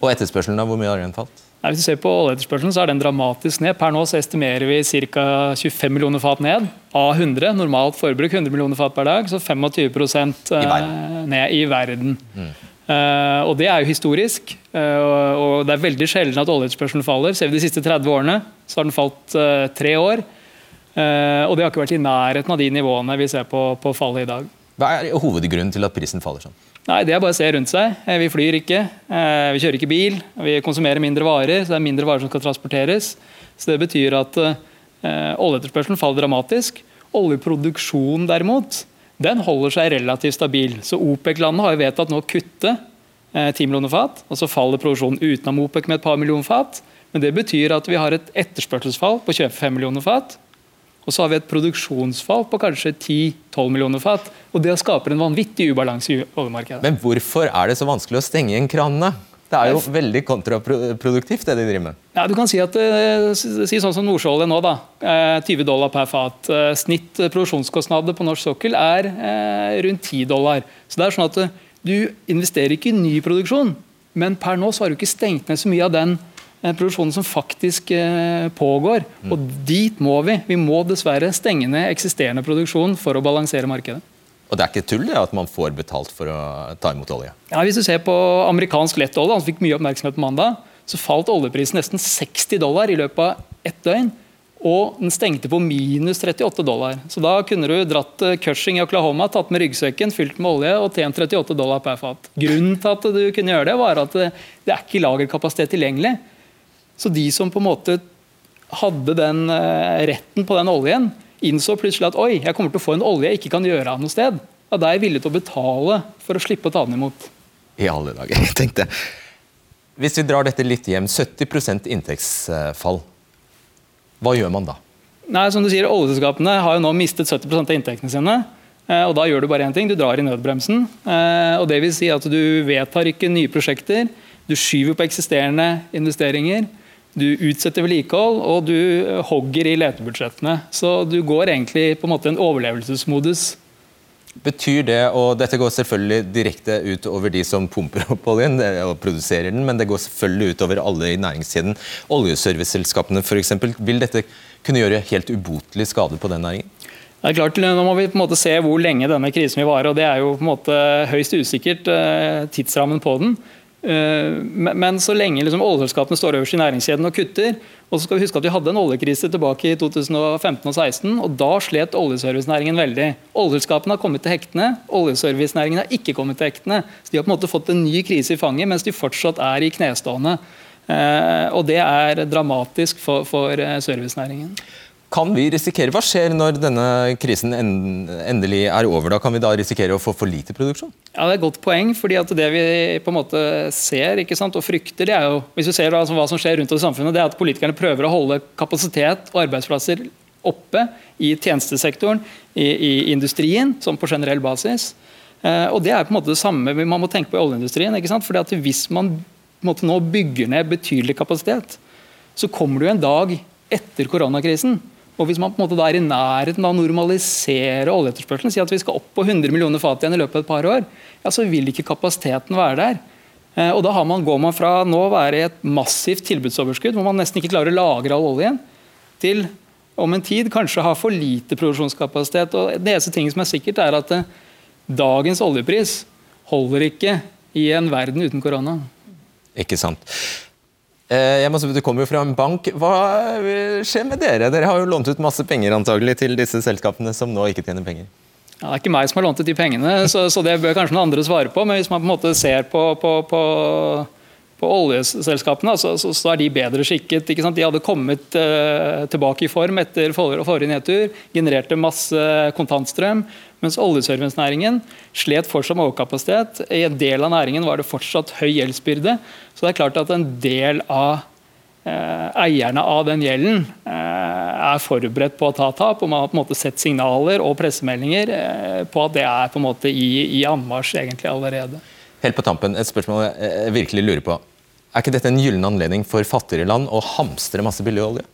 Og etterspørselen, da? Hvor mye har den falt? Nei, hvis du ser på oljeetterspørselen, så er den dramatisk ned. Per nå så estimerer vi ca. 25 millioner fat ned av 100. Normalt forbruk 100 millioner fat per dag, så 25 I ned i verden. Mm. Uh, og Det er jo historisk. Uh, og Det er veldig sjelden at oljeetterspørselen faller. Ser vi de siste 30 årene, så har den falt uh, tre år. og det har ikke vært i nærheten av de nivåene vi ser på, på fallet i dag. Hva er hovedgrunnen til at prisen faller sånn? Nei, Det er bare å se rundt seg. Vi flyr ikke, vi kjører ikke bil, vi konsumerer mindre varer. så Det er mindre varer som skal transporteres. Så Det betyr at oljeetterspørselen faller dramatisk. Oljeproduksjonen derimot den holder seg relativt stabil. Så OPEC-landene har jo vedtatt nå å kutte eh, 10 millioner fat, og så faller produksjonen utenom OPEC med et par millioner fat. Men det betyr at vi har et etterspørselsfall på 25 millioner fat. Og så har vi et produksjonsfall på kanskje 10-12 millioner fat. Og det skaper en vanvittig ubalanse i oljemarkedet. Men hvorfor er det så vanskelig å stenge igjen kranene? Det er jo veldig kontraproduktivt, det de driver med. Ja, du kan Si at, eh, si sånn som Nordsjøolje nå, da. 20 dollar per fat. Snitt produksjonskostnader på norsk sokkel er rundt 10 dollar. Så det er sånn at Du investerer ikke i ny produksjon, men per nå så har du ikke stengt ned så mye av den produksjonen som faktisk pågår. Mm. Og dit må vi. Vi må dessverre stenge ned eksisterende produksjon for å balansere markedet. Og det er ikke tull at man får betalt for å ta imot olje? Ja, Hvis du ser på amerikansk lettolje, han fikk mye oppmerksomhet på mandag, så falt oljeprisen nesten 60 dollar i løpet av ett døgn. Og den stengte på minus 38 dollar. Så da kunne du dratt Cushing i Oklahoma, tatt med ryggsekken, fylt med olje og tjent 38 dollar per fat. Grunnen til at du kunne gjøre det, var at det, det er ikke lagerkapasitet tilgjengelig. Så de som på en måte hadde den eh, retten på den oljen, innså plutselig at oi, jeg kommer til å få en olje jeg ikke kan gjøre av noe sted. Ja, Da er jeg villig til å betale for å slippe å ta den imot. I alle dager, jeg tenkte. Hvis vi drar dette litt hjem, 70% inntektsfall. Hva gjør man da? Nei, som du sier, Oljeselskapene har jo nå mistet 70 av inntektene sine. Eh, og Da gjør du bare én ting, du drar i nødbremsen. Eh, og det vil si at Du vedtar ikke nye prosjekter, du skyver på eksisterende investeringer. Du utsetter vedlikehold, og du hogger i letebudsjettene. Så du går egentlig på en måte en overlevelsesmodus. Betyr det, og dette går selvfølgelig direkte ut over de som pumper opp oljen og produserer den, men det går selvfølgelig ut over alle i næringskjeden. Oljeserviceselskapene f.eks. Vil dette kunne gjøre helt ubotelig skade på den næringen? Det er klart, Nå må vi på en måte se hvor lenge denne krisen vil vare. og Det er jo på en måte høyst usikkert, eh, tidsrammen på den. Eh, men så lenge liksom oljeselskapene står øverst i næringskjeden og kutter og så skal Vi huske at vi hadde en oljekrise tilbake i 2015 og 2016, og da slet oljeservicenæringen veldig. Oljeselskapene har kommet til hektene, oljeservicenæringen har ikke kommet til hektene. Så De har på en måte fått en ny krise i fanget, mens de fortsatt er i knestående. Eh, og Det er dramatisk for, for eh, servicenæringen. Kan vi risikere, Hva skjer når denne krisen endelig er over? Da Kan vi da risikere å få for lite produksjon? Ja, Det er et godt poeng. fordi at Det vi på en måte ser ikke sant, og frykter, det er jo, hvis vi ser hva som skjer rundt oss i samfunnet, det er at politikerne prøver å holde kapasitet og arbeidsplasser oppe i tjenestesektoren, i, i industrien, som på generell basis. Eh, og Det er på en måte det samme man må tenke på i oljeindustrien. ikke sant? Fordi at Hvis man måte nå bygger ned betydelig kapasitet, så kommer det jo en dag etter koronakrisen og Hvis man på en måte da er i nærheten av å normalisere oljeetterspørselen, si at vi skal opp på 100 millioner fat igjen i løpet av et par år, ja, så vil ikke kapasiteten være der. Eh, og Da man, går man fra nå å være i et massivt tilbudsoverskudd, hvor man nesten ikke klarer å lagre all oljen, til om en tid kanskje ha for lite produksjonskapasitet. Og Det eneste ting som er sikkert, er at eh, dagens oljepris holder ikke i en verden uten korona. Ikke sant. Eh, jeg må, du kommer jo fra en bank. Hva skjer med dere? Dere har jo lånt ut masse penger antagelig til disse selskapene som nå ikke tjener penger. Ja, det er ikke meg som har lånt ut de pengene, så, så, det bør kanskje noen andre svare på. Men hvis man på en måte ser på, på, på, på oljeselskapene, så, så, så, er de bedre skikket. De hadde kommet uh, tilbake i form etter forrige nedtur, genererte masse kontantstrøm. Mens oljeservicenæringen slet fortsatt med overkapasitet. I en del av næringen var det fortsatt høy gjeldsbyrde. Så det er klart at en del av uh, eierne av den gjelden uh, er forberedt på å ta tap. og Man har på en måte sett signaler og pressemeldinger på at det er på en måte i, i anmarsj egentlig allerede. Helt på tampen, et spørsmål jeg virkelig lurer på. Er ikke dette en gyllen anledning for fattigere land å hamstre masse billig olje?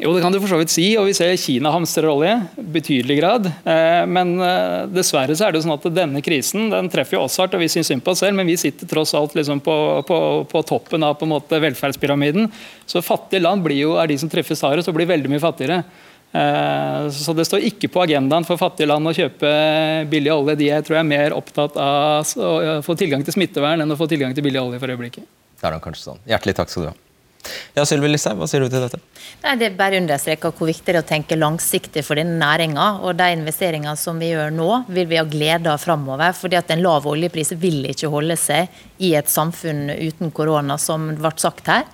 Jo, det kan du for så vidt si. og Vi ser Kina hamstrer olje i betydelig grad. Eh, men eh, dessverre så er det jo sånn at denne krisen den treffer jo oss hardt, og vi syns synd på oss selv. Men vi sitter tross alt liksom på, på, på, toppen av på en måte velferdspyramiden. Så fattige land jo, er de som treffes hardest og blir veldig mye fattigere. Eh, så det står ikke på agendaen for fattige land å kjøpe billig olje. De er, tror jeg, er mer opptatt av å få tilgang til smittevern enn å få tilgang til billig olje for øyeblikket. Det er da kanskje sånn. Hjertelig takk skal du ha. Ja, Sylvi Listhaug, hva sier du til dette? Nei, det bare understreker hvor viktig det er å tenke langsiktig for denne næringa. Og de investeringene som vi gjør nå, vil vi ha glede av framover. fordi at en lav oljepris vil ikke holde seg i et samfunn uten korona, som ble sagt her.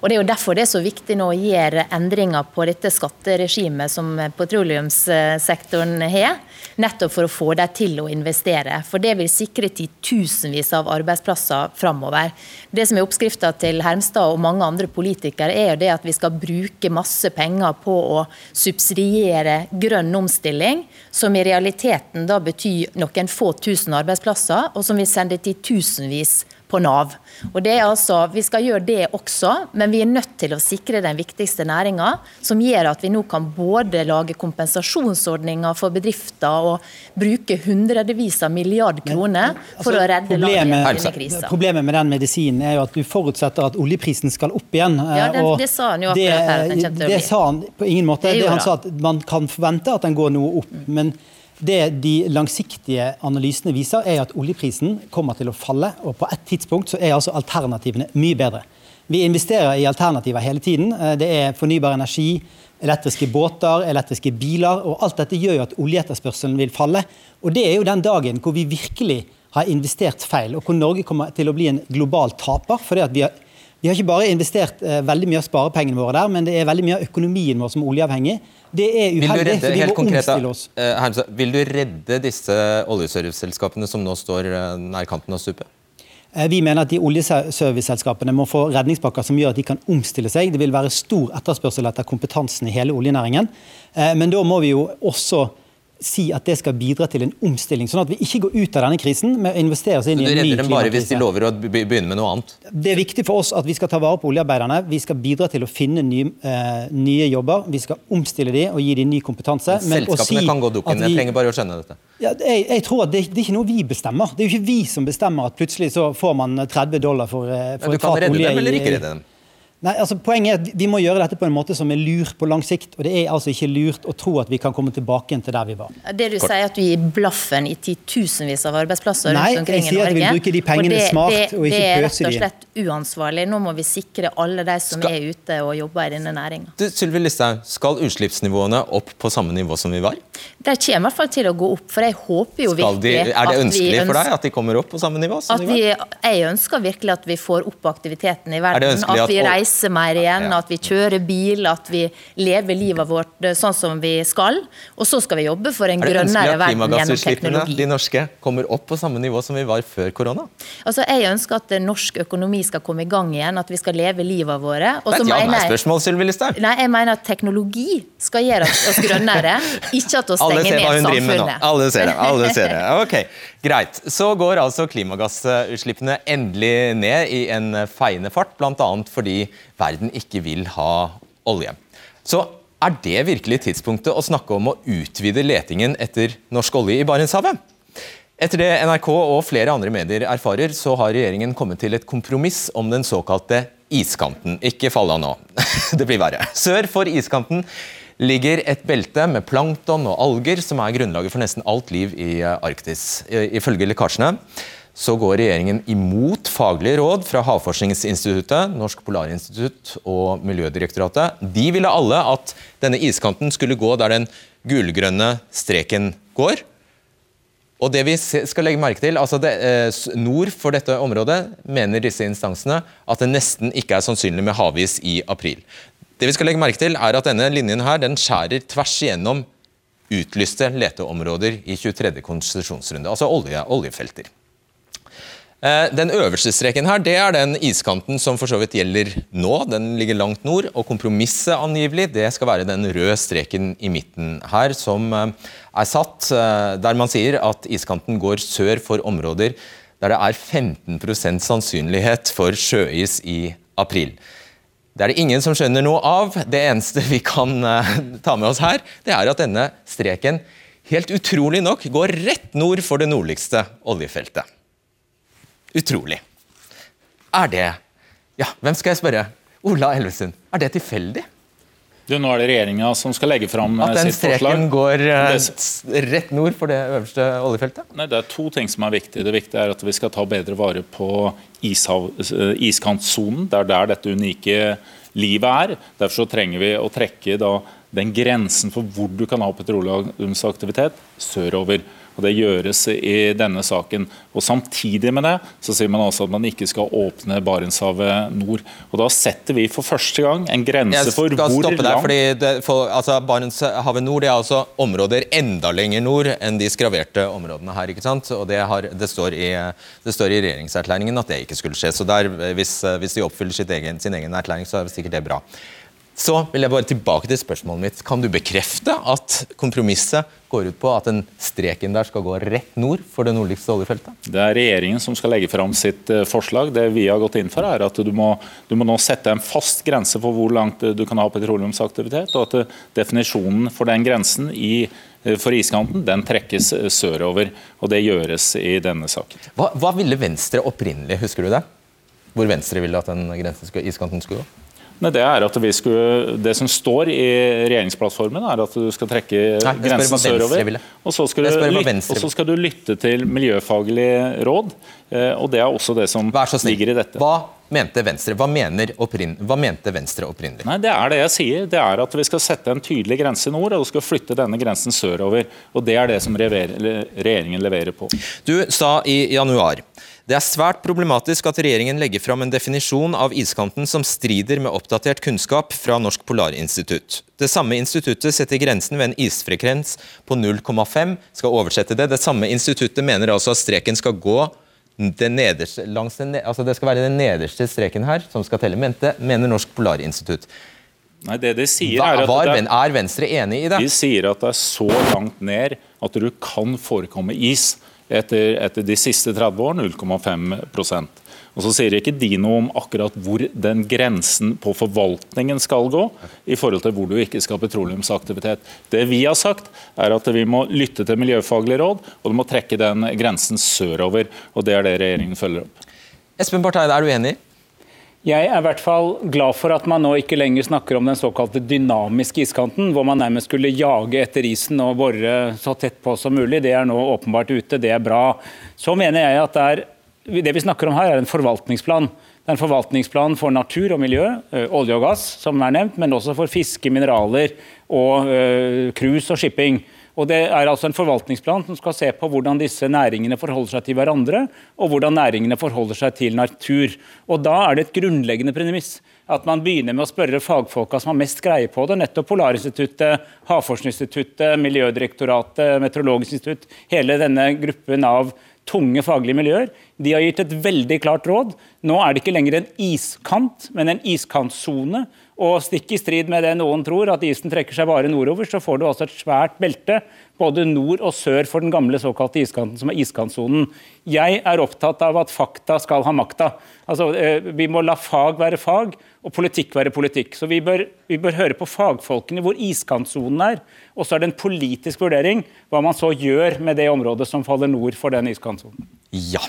Og Det er jo derfor det er så viktig nå å gjøre endringer på dette skatteregimet som petroleumssektoren har. Nettopp for å få dem til å investere. For det vil sikre titusenvis av arbeidsplasser framover. Det som er oppskrifta til Hermstad og mange andre politikere, er jo det at vi skal bruke masse penger på å subsidiere grønn omstilling, som i realiteten da betyr noen få tusen arbeidsplasser, og som vil sende titusenvis på Nav. Og det er altså, Vi skal gjøre det også, men vi er nødt til å sikre den viktigste næringa, som gjør at vi nå kan både lage kompensasjonsordninger for bedrifter og bruke hundrevis av milliard kroner for altså, å redde landet i krisa. Problemet med den medisinen er jo at du forutsetter at oljeprisen skal opp igjen. Ja, det, det sa han jo akkurat her at den til å bli. Det sa han på ingen måte. Det, det han sa at Man kan forvente at den går noe opp. men det de langsiktige analysene viser, er at oljeprisen kommer til å falle. Og på et tidspunkt så er altså alternativene mye bedre. Vi investerer i alternativer hele tiden. Eh, det er fornybar energi, elektriske båter, elektriske biler. og Alt dette gjør at oljeetterspørselen vil falle. Og det er jo den dagen hvor vi virkelig har investert feil, og hvor Norge kommer til å bli en global taper. fordi at vi har vi har ikke bare investert eh, veldig mye av sparepengene våre der, men det er veldig mye av økonomien vår som er oljeavhengig. Det er uheldig, for vi må konkret, omstille oss. Uh, Hermsa, vil du redde disse oljeserviceselskapene som nå står uh, nær kanten av stupet? Eh, vi mener at de oljeserviceselskapene må få redningspakker som gjør at de kan omstille seg. Det vil være stor etterspørsel etter kompetansen i hele oljenæringen. Men da må vi jo også si at det skal bidra til en omstilling, sånn at vi ikke går ut av denne krisen med å investere oss inn i en ny klimakrise. Du redder dem bare hvis de lover å begynne med noe annet? Det er viktig for oss at vi skal ta vare på oljearbeiderne. Vi skal bidra til å finne nye, eh, nye jobber. Vi skal omstille dem og gi dem ny kompetanse. Men Selskapene si kan gå dukken. Jeg trenger bare å skjønne dette. Ja, jeg, jeg, tror at det, det, er ikke noe vi bestemmer. Det er jo ikke vi som bestemmer at plutselig så får man 30 dollar for, uh, for ja, Du kan redde dem eller ikke redde dem? Nei, altså Poenget er at Vi må gjøre dette på en måte som er lur på lang sikt. og Det er altså ikke lurt å tro at vi kan komme tilbake til der vi var. Det du Kort. sier at du gir blaffen i titusenvis av arbeidsplasser Nei, rundt omkring i Norge? Nei, jeg sier at vi vil bruke de pengene det, smart det, og ikke pøse de. Det er rett og slett uansvarlig. Nå må vi sikre alle de som skal, er ute og jobber i denne næringa. Sylvi Listhaug, skal utslippsnivåene opp på samme nivå som vi var? De kommer i hvert fall til å gå opp. for jeg håper jo de, virkelig Er det ønskelig for deg at de kommer opp på samme nivå? som de var? Jeg ønsker virkelig at vi får opp aktiviteten i verden. At vi reiser mer igjen at vi kjører bil, at vi lever livet vårt eh, sånn som vi skal. Og så skal vi jobbe for en grønnere verden gjennom teknologi. De norske kommer opp på samme nivå som vi var før korona? Altså, Jeg ønsker at norsk økonomi skal komme i gang igjen, at vi skal leve livet våre. Og det er et ja-nei-spørsmål, Sylvi Listhaug. Nei, jeg mener at teknologi skal gjøre oss grønnere, ikke at å stenge ned samfunnet. Alle ser det. alle ser det. Ok, Greit. Så går altså klimagassutslippene endelig ned i en feiende fart, bl.a. fordi verden ikke vil ha olje. Så er det virkelig tidspunktet å snakke om å utvide letingen etter norsk olje i Barentshavet? Etter det NRK og flere andre medier erfarer, så har regjeringen kommet til et kompromiss om den såkalte iskanten. Ikke fall av nå, det blir verre. Sør for iskanten ligger et belte med plankton og alger, som er grunnlaget for nesten alt liv i Arktis. Ifølge lekkasjene så går regjeringen imot faglige råd fra Havforskningsinstituttet, Norsk Polarinstitutt og Miljødirektoratet. De ville alle at denne iskanten skulle gå der den gulgrønne streken går. Og det vi skal legge merke til, altså det, eh, Nord for dette området mener disse instansene at det nesten ikke er sannsynlig med havis i april. Det vi skal legge merke til er at Denne linjen her, den skjærer tvers igjennom utlyste leteområder i 23. konsesjonsrunde, altså olje, oljefelter. Eh, den øverste streken her, det er den iskanten som for så vidt gjelder nå. Den ligger langt nord. og Kompromisset angivelig, det skal være den røde streken i midten her, som eh, er satt eh, der man sier at iskanten går sør for områder der det er 15% sannsynlighet for sjøis i april. Det er det ingen som skjønner noe av. Det eneste vi kan ta med oss her, det er at denne streken helt utrolig nok går rett nord for det nordligste oljefeltet. Utrolig. Er det Ja, hvem skal jeg spørre? Ola Elvestuen. Er det tilfeldig? Du, nå er det regjeringa som skal legge fram sitt forslag. At den streken går uh, rett nord for det øverste oljefeltet? Nei, Det er to ting som er viktig. Det viktige er at vi skal ta bedre vare på ishav, eh, iskantsonen. Det er der dette unike livet er. Derfor så trenger vi å trekke da, den grensen for hvor du kan ha petroleumsaktivitet sørover og Det gjøres i denne saken. Og Samtidig med det så sier man også at man ikke skal åpne Barentshavet nord. Og Da setter vi for første gang en grense for hvor langt altså, Barentshavet nord det er altså områder enda lenger nord enn de skraverte områdene her. ikke sant? Og Det, har, det, står, i, det står, i, regjeringserklæringen at det ikke skulle skje. Så der, hvis, hvis de oppfyller egen, sin egen erklæring, så er det sikkert det bra. Så vil jeg bare tilbake til spørsmålet mitt. Kan du bekrefte at kompromisset går ut på at den streken der skal gå rett nord for det nordligste oljefeltet? Det er regjeringen som skal legge fram sitt eh, forslag. Det vi har gått inn for, er at du må, du må nå sette en fast grense for hvor langt du kan ha petroleumsaktivitet, og at eh, definisjonen for den grensen i, eh, for iskanten den trekkes sørover. og Det gjøres i denne saken. Hva, hva ville Venstre opprinnelig, husker du det? Hvor Venstre ville at den grensen skulle, iskanten skulle gå? Nei, det, er at skulle, det som står i regjeringsplattformen, er at du skal trekke Nei, grensen sørover. Og så, skal du, lytte, og så skal du lytte til miljøfaglige råd. Eh, og Det er også det som ligger i dette. Hva mente Venstre Hva, opprin... hva mente Venstre opprinnelig? Nei, Det er det jeg sier. Det er at Vi skal sette en tydelig grense i nord og du skal flytte denne grensen sørover. og Det er det som regjeringen leverer på. Du sa i januar det er svært problematisk at regjeringen legger fram en definisjon av iskanten som strider med oppdatert kunnskap fra Norsk Polarinstitutt. Det samme instituttet setter grensen ved en isfrekvens på 0,5. Skal oversette det. Det samme instituttet mener altså at streken skal gå den nederste, den, altså det skal være den nederste streken her som skal telle, mente, mener Norsk Polarinstitutt. Nei, det de sier er, at det, er Venstre enig i det? De sier at det er så langt ned at du kan forekomme is etter, etter de siste 30 år 0,5% og Så sier ikke de noe om akkurat hvor den grensen på forvaltningen skal gå, i forhold til hvor du ikke skal ha petroleumsaktivitet. Det vi har sagt, er at vi må lytte til miljøfaglige råd, og du må trekke den grensen sørover. og Det er det regjeringen følger opp. Espen Bartheide, er du enig? Jeg er i hvert fall glad for at man nå ikke lenger snakker om den såkalte dynamiske iskanten, hvor man nærmest skulle jage etter isen og bore så tett på som mulig. Det er nå åpenbart ute, det er bra. Så mener jeg at det, er, det vi snakker om her, er en forvaltningsplan. Det er en forvaltningsplan for natur og miljø, olje og gass, som er nevnt, men også for fiske, mineraler og cruise og shipping. Og Det er altså en forvaltningsplan som skal se på hvordan disse næringene forholder seg til hverandre, og hvordan næringene forholder seg til natur. Og Da er det et grunnleggende premiss at man begynner med å spørre fagfolka som har mest greie på det, nettopp Polarinstituttet, Havforskningsinstituttet, Miljødirektoratet, Meteorologisk institutt, hele denne gruppen av tunge faglige miljøer. De har gitt et veldig klart råd. Nå er det ikke lenger en iskant, men en iskantsone og stikk i strid med det noen tror, at isen trekker seg bare nordover, så får du altså et svært belte både nord og sør for den gamle såkalte iskanten, som er iskantsonen. Jeg er opptatt av at fakta skal ha makta. Altså, eh, vi må la fag være fag, og politikk være politikk. Så vi bør, vi bør høre på fagfolkene hvor iskantsonen er. Og så er det en politisk vurdering hva man så gjør med det området som faller nord for den iskantsonen. Ja,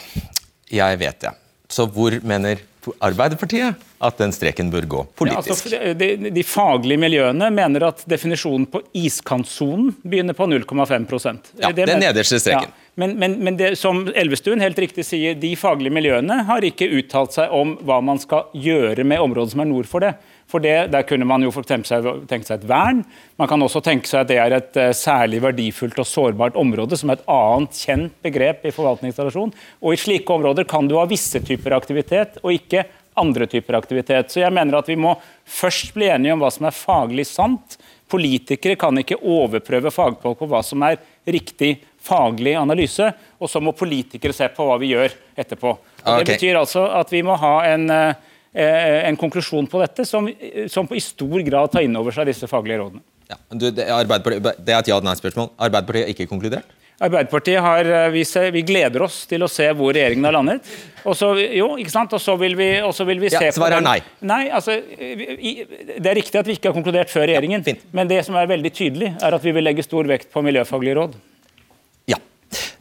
jeg vet det. Så hvor mener Arbeiderpartiet at den streken bør gå politisk? Ja, altså, de, de, faglige miljøene mener at definisjonen på iskantsonen begynner på 0,5 Ja, det, Den nederste streken. Ja. Men, men, men det, som Elvestuen helt riktig sier, de faglige miljøene har ikke uttalt seg om hva man skal gjøre med området som er nord for det. For det, Der kunne man jo tenke seg, tenke seg et vern. Man kan også tenke seg at det er et uh, særlig verdifullt og sårbart område, som er et annet kjent begrep i forvaltningstradisjon. Og I slike områder kan du ha visse typer aktivitet, og ikke andre typer aktivitet. Så jeg mener at Vi må først bli enige om hva som er faglig sant. Politikere kan ikke overprøve fagfolk på hva som er riktig faglig analyse, og så må politikere se på hva vi gjør etterpå. Okay. Det betyr altså at vi må ha en, eh, en konklusjon på dette som, som, i stor grad tar inn over seg disse faglige rådene. Ja, du, det, er et ja-nei-spørsmål. Arbeiderpartiet har ikke konkludert? Arbeiderpartiet har, eh, vi, ser, vi, gleder oss til å se hvor regjeringen har landet. Og så, jo, ikke sant? Og så vil vi, vil vi se ja, Svaret er nei. nei altså, det er riktig at vi ikke har konkludert før regjeringen. Ja, men det som er veldig tydelig, er at vi vil legge stor vekt på miljøfaglige råd.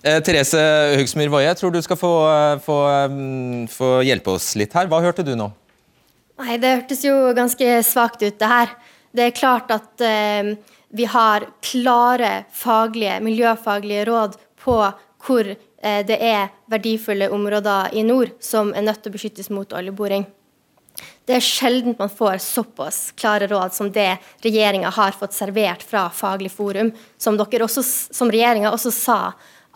Eh, Therese Hugsmyr Woie, jeg tror du skal få, eh, få, um, få, hjelpe oss litt her. Hva hørte du nå? Nei, Det hørtes jo ganske svakt ut, det her. Det er klart at eh, vi har klare faglige, miljøfaglige råd på hvor eh, det er verdifulle områder i nord som er nødt til å beskyttes mot oljeboring. Det er sjelden man får såpass klare råd som det regjeringa har fått servert fra Faglig forum, som, også, som regjeringa også sa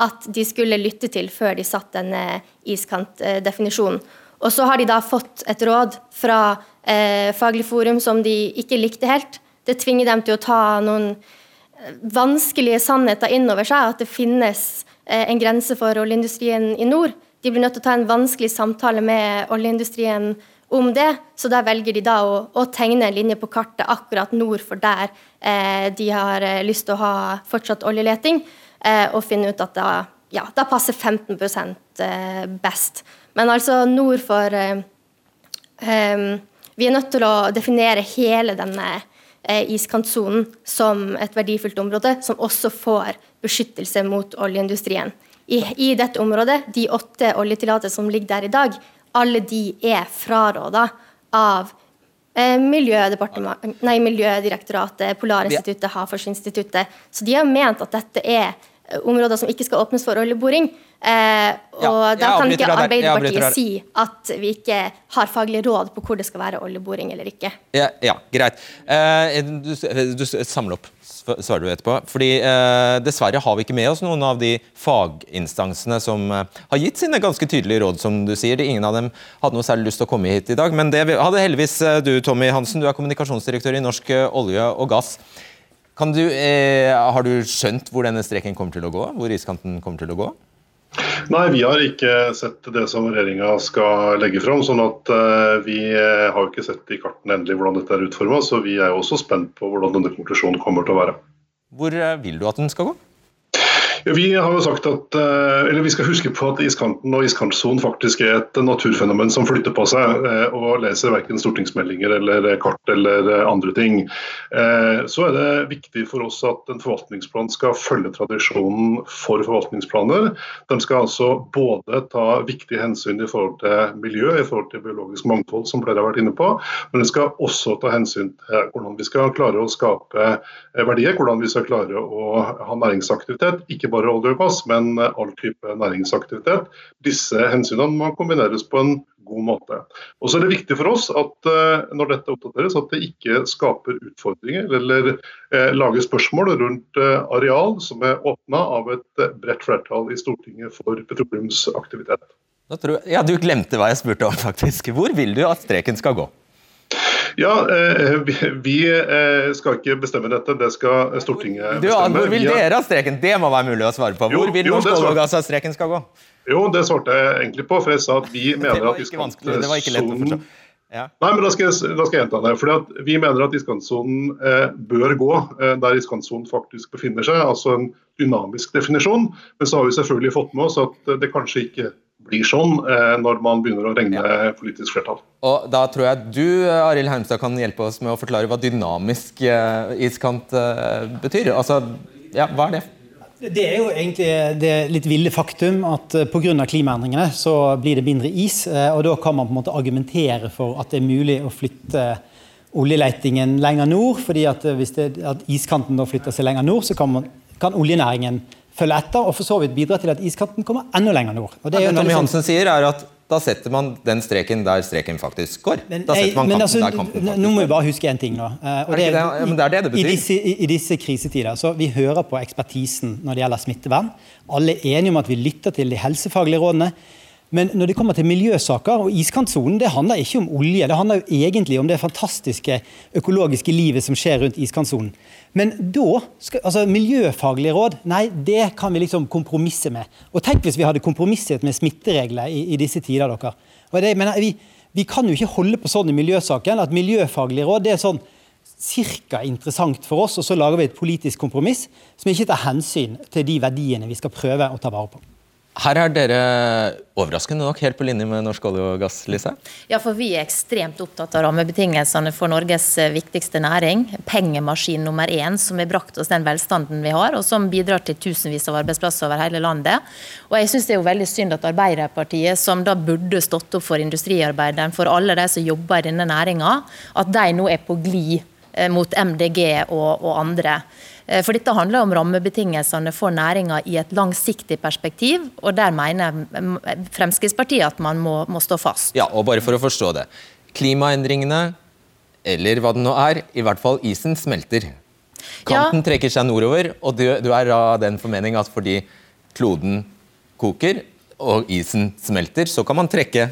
at de skulle lytte til før de satt denne iskantdefinisjonen. Og så har de da fått et råd fra eh, Faglig forum som de ikke likte helt. Det tvinger dem til å ta noen eh, vanskelige sannheter inn over seg, at det finnes eh, en grense for oljeindustrien i nord. De blir nødt til å ta en vanskelig samtale med oljeindustrien om det, så da velger de da å, å tegne en linje på kartet akkurat nord for der eh, de har eh, lyst til å ha fortsatt oljeleting, eh, og finne ut at da, ja, da passer 15 eh, best. Men altså nord for eh, Vi er nødt til å definere hele denne eh, iskantsonen som et verdifullt område, som også får beskyttelse mot oljeindustrien. I, i dette området, de åtte oljetillatelsene som ligger der i dag, alle de er fraråda av eh, nei, Miljødirektoratet, Polarinstituttet, Havforskningsinstituttet. Så de har ment at dette er områder som ikke skal åpnes for oljeboring. Eh, og ja, da kan ikke Arbeiderpartiet si at vi ikke har faglige råd på hvor det skal være oljeboring eller ikke. Ja, ja greit. Eh, du, du, samle opp svarer du etterpå. Fordi eh, Dessverre har vi ikke med oss noen av de faginstansene som eh, har gitt sine ganske tydelige råd, som du sier. Ingen av dem hadde noe særlig lyst til å komme hit i dag. Men det hadde heldigvis eh, du, Tommy Hansen. Du er kommunikasjonsdirektør i Norsk eh, olje og gass. Du, eh, har du skjønt hvor denne streken kommer til å gå? Hvor iskanten kommer til å gå? Nei, vi har ikke sett det som regjeringa skal legge fram. sånn at uh, Vi uh, har ikke sett i kartene endelig hvordan dette er utforma, så vi er også spent på hvordan denne konklusjonen kommer til å være. Hvor uh, vil du at den skal gå? Vi har jo sagt at, eh, eller vi skal huske på at iskanten og iskantsonen faktisk er et naturfenomen som flytter på seg, eh, og leser verken stortingsmeldinger eller kart eller eh, andre ting. Så er det viktig for oss at en forvaltningsplan skal følge tradisjonen for forvaltningsplaner. De skal altså både ta viktige hensyn i forhold til miljø, i forhold til biologisk mangfold, som flere har vært inne på, men de skal også ta hensyn til hvordan vi skal klare å skape verdier, hvordan vi skal klare å ha næringsaktivitet. ikke bare olje og gass, men all type næringsaktivitet. Disse hensynene må kombineres på en god måte. Og så er det viktig for oss at eh, når dette oppdateres, at det ikke skaper utfordringer eller eh, lager spørsmål rundt eh, areal som er åpna av et eh, bredt flertall i Stortinget for petroleumsaktivitet. ja, Du glemte hva jeg spurte om, faktisk. Hvor vil du at streken skal gå? Ja, eh, vi eh, skal ikke bestemme dette, det skal Stortinget bestemme. hvor vil dere ha streken? Det må være mulig å svare på. Hvor vil norsk olje og gass at streken skal gå? Jo, det svarte jeg egentlig på, for jeg sa at vi mener at iskantsonen. Ja. Nei, men da skal, jeg, da skal jeg gjenta det. Fordi Vi mener at iskantsonen eh, bør gå eh, der iskantsonen faktisk befinner seg, altså en dynamisk definisjon. Men så har vi selvfølgelig fått med oss at det kanskje ikke blir sånn eh, når man begynner å regne ja. politisk flertall. Og Da tror jeg du Aril Hermstad, kan hjelpe oss med å forklare hva dynamisk eh, iskant eh, betyr. Altså, ja, Hva er det? Det er jo egentlig det litt ville faktum at pga. klimaendringene så blir det mindre is. og Da kan man på en måte argumentere for at det er mulig å flytte oljeletingen lenger nord. fordi at Hvis det, at iskanten da flytter seg lenger nord, så kan, man, kan oljenæringen følge etter og for så vidt bidra til at iskanten kommer enda lenger nord. Og det, Tommy sånn- Hansen sier er at da setter man den streken der streken faktisk går. Men, da setter man kampen altså, der kampen faktisk Nå må vi bare huske én ting. nå. Eh, og det, det, ja, det er det det betyr. I disse, i, I disse, krisetider så Vi hører på ekspertisen når det gjelder smittevern. Alle er enige om at vi lytter til de helsefaglige rådene. Men når det kommer til miljøsaker, og iskantsonen det handler ikke om olje. Det handler jo egentlig om det fantastiske økologiske livet som skjer rundt iskantsonen. Men da skal, altså Miljøfaglige råd, nei, det kan vi liksom kompromisse med. Og tenk hvis vi hadde kompromisset med smitteregler i, i disse tider, dere. Og det, mener, vi, vi, kan jo ikke holde på sånn i miljøsaken at miljøfaglige råd det er sånn cirka interessant for oss, og så lager vi et politisk kompromiss som ikke tar hensyn til de verdiene vi skal prøve å ta vare på. Her er dere overraskende nok helt på linje med norsk olje og gass, Lise? Ja, for vi er ekstremt opptatt av rammebetingelsene for Norges eh, viktigste næring. Pengemaskin nummer én, som har brakt oss den velstanden vi har, og som bidrar til tusenvis av arbeidsplasser over hele landet. Og jeg syns det er jo veldig synd at Arbeiderpartiet, som da burde stått opp for industriarbeideren, for alle de som jobber i denne næringa, at de nå er på glid eh, mot MDG og, og andre. Eh, for dette handler om rammebetingelsene for næringa i et langsiktig perspektiv, og der mener Fremskrittspartiet at man må, må, stå fast. Ja, og bare for å forstå det. Klimaendringene, eller hva det nå er, i hvert fall isen smelter. Kanten ja. trekker seg nordover, og du, du er av den formening at fordi kloden koker og isen smelter, så kan man trekke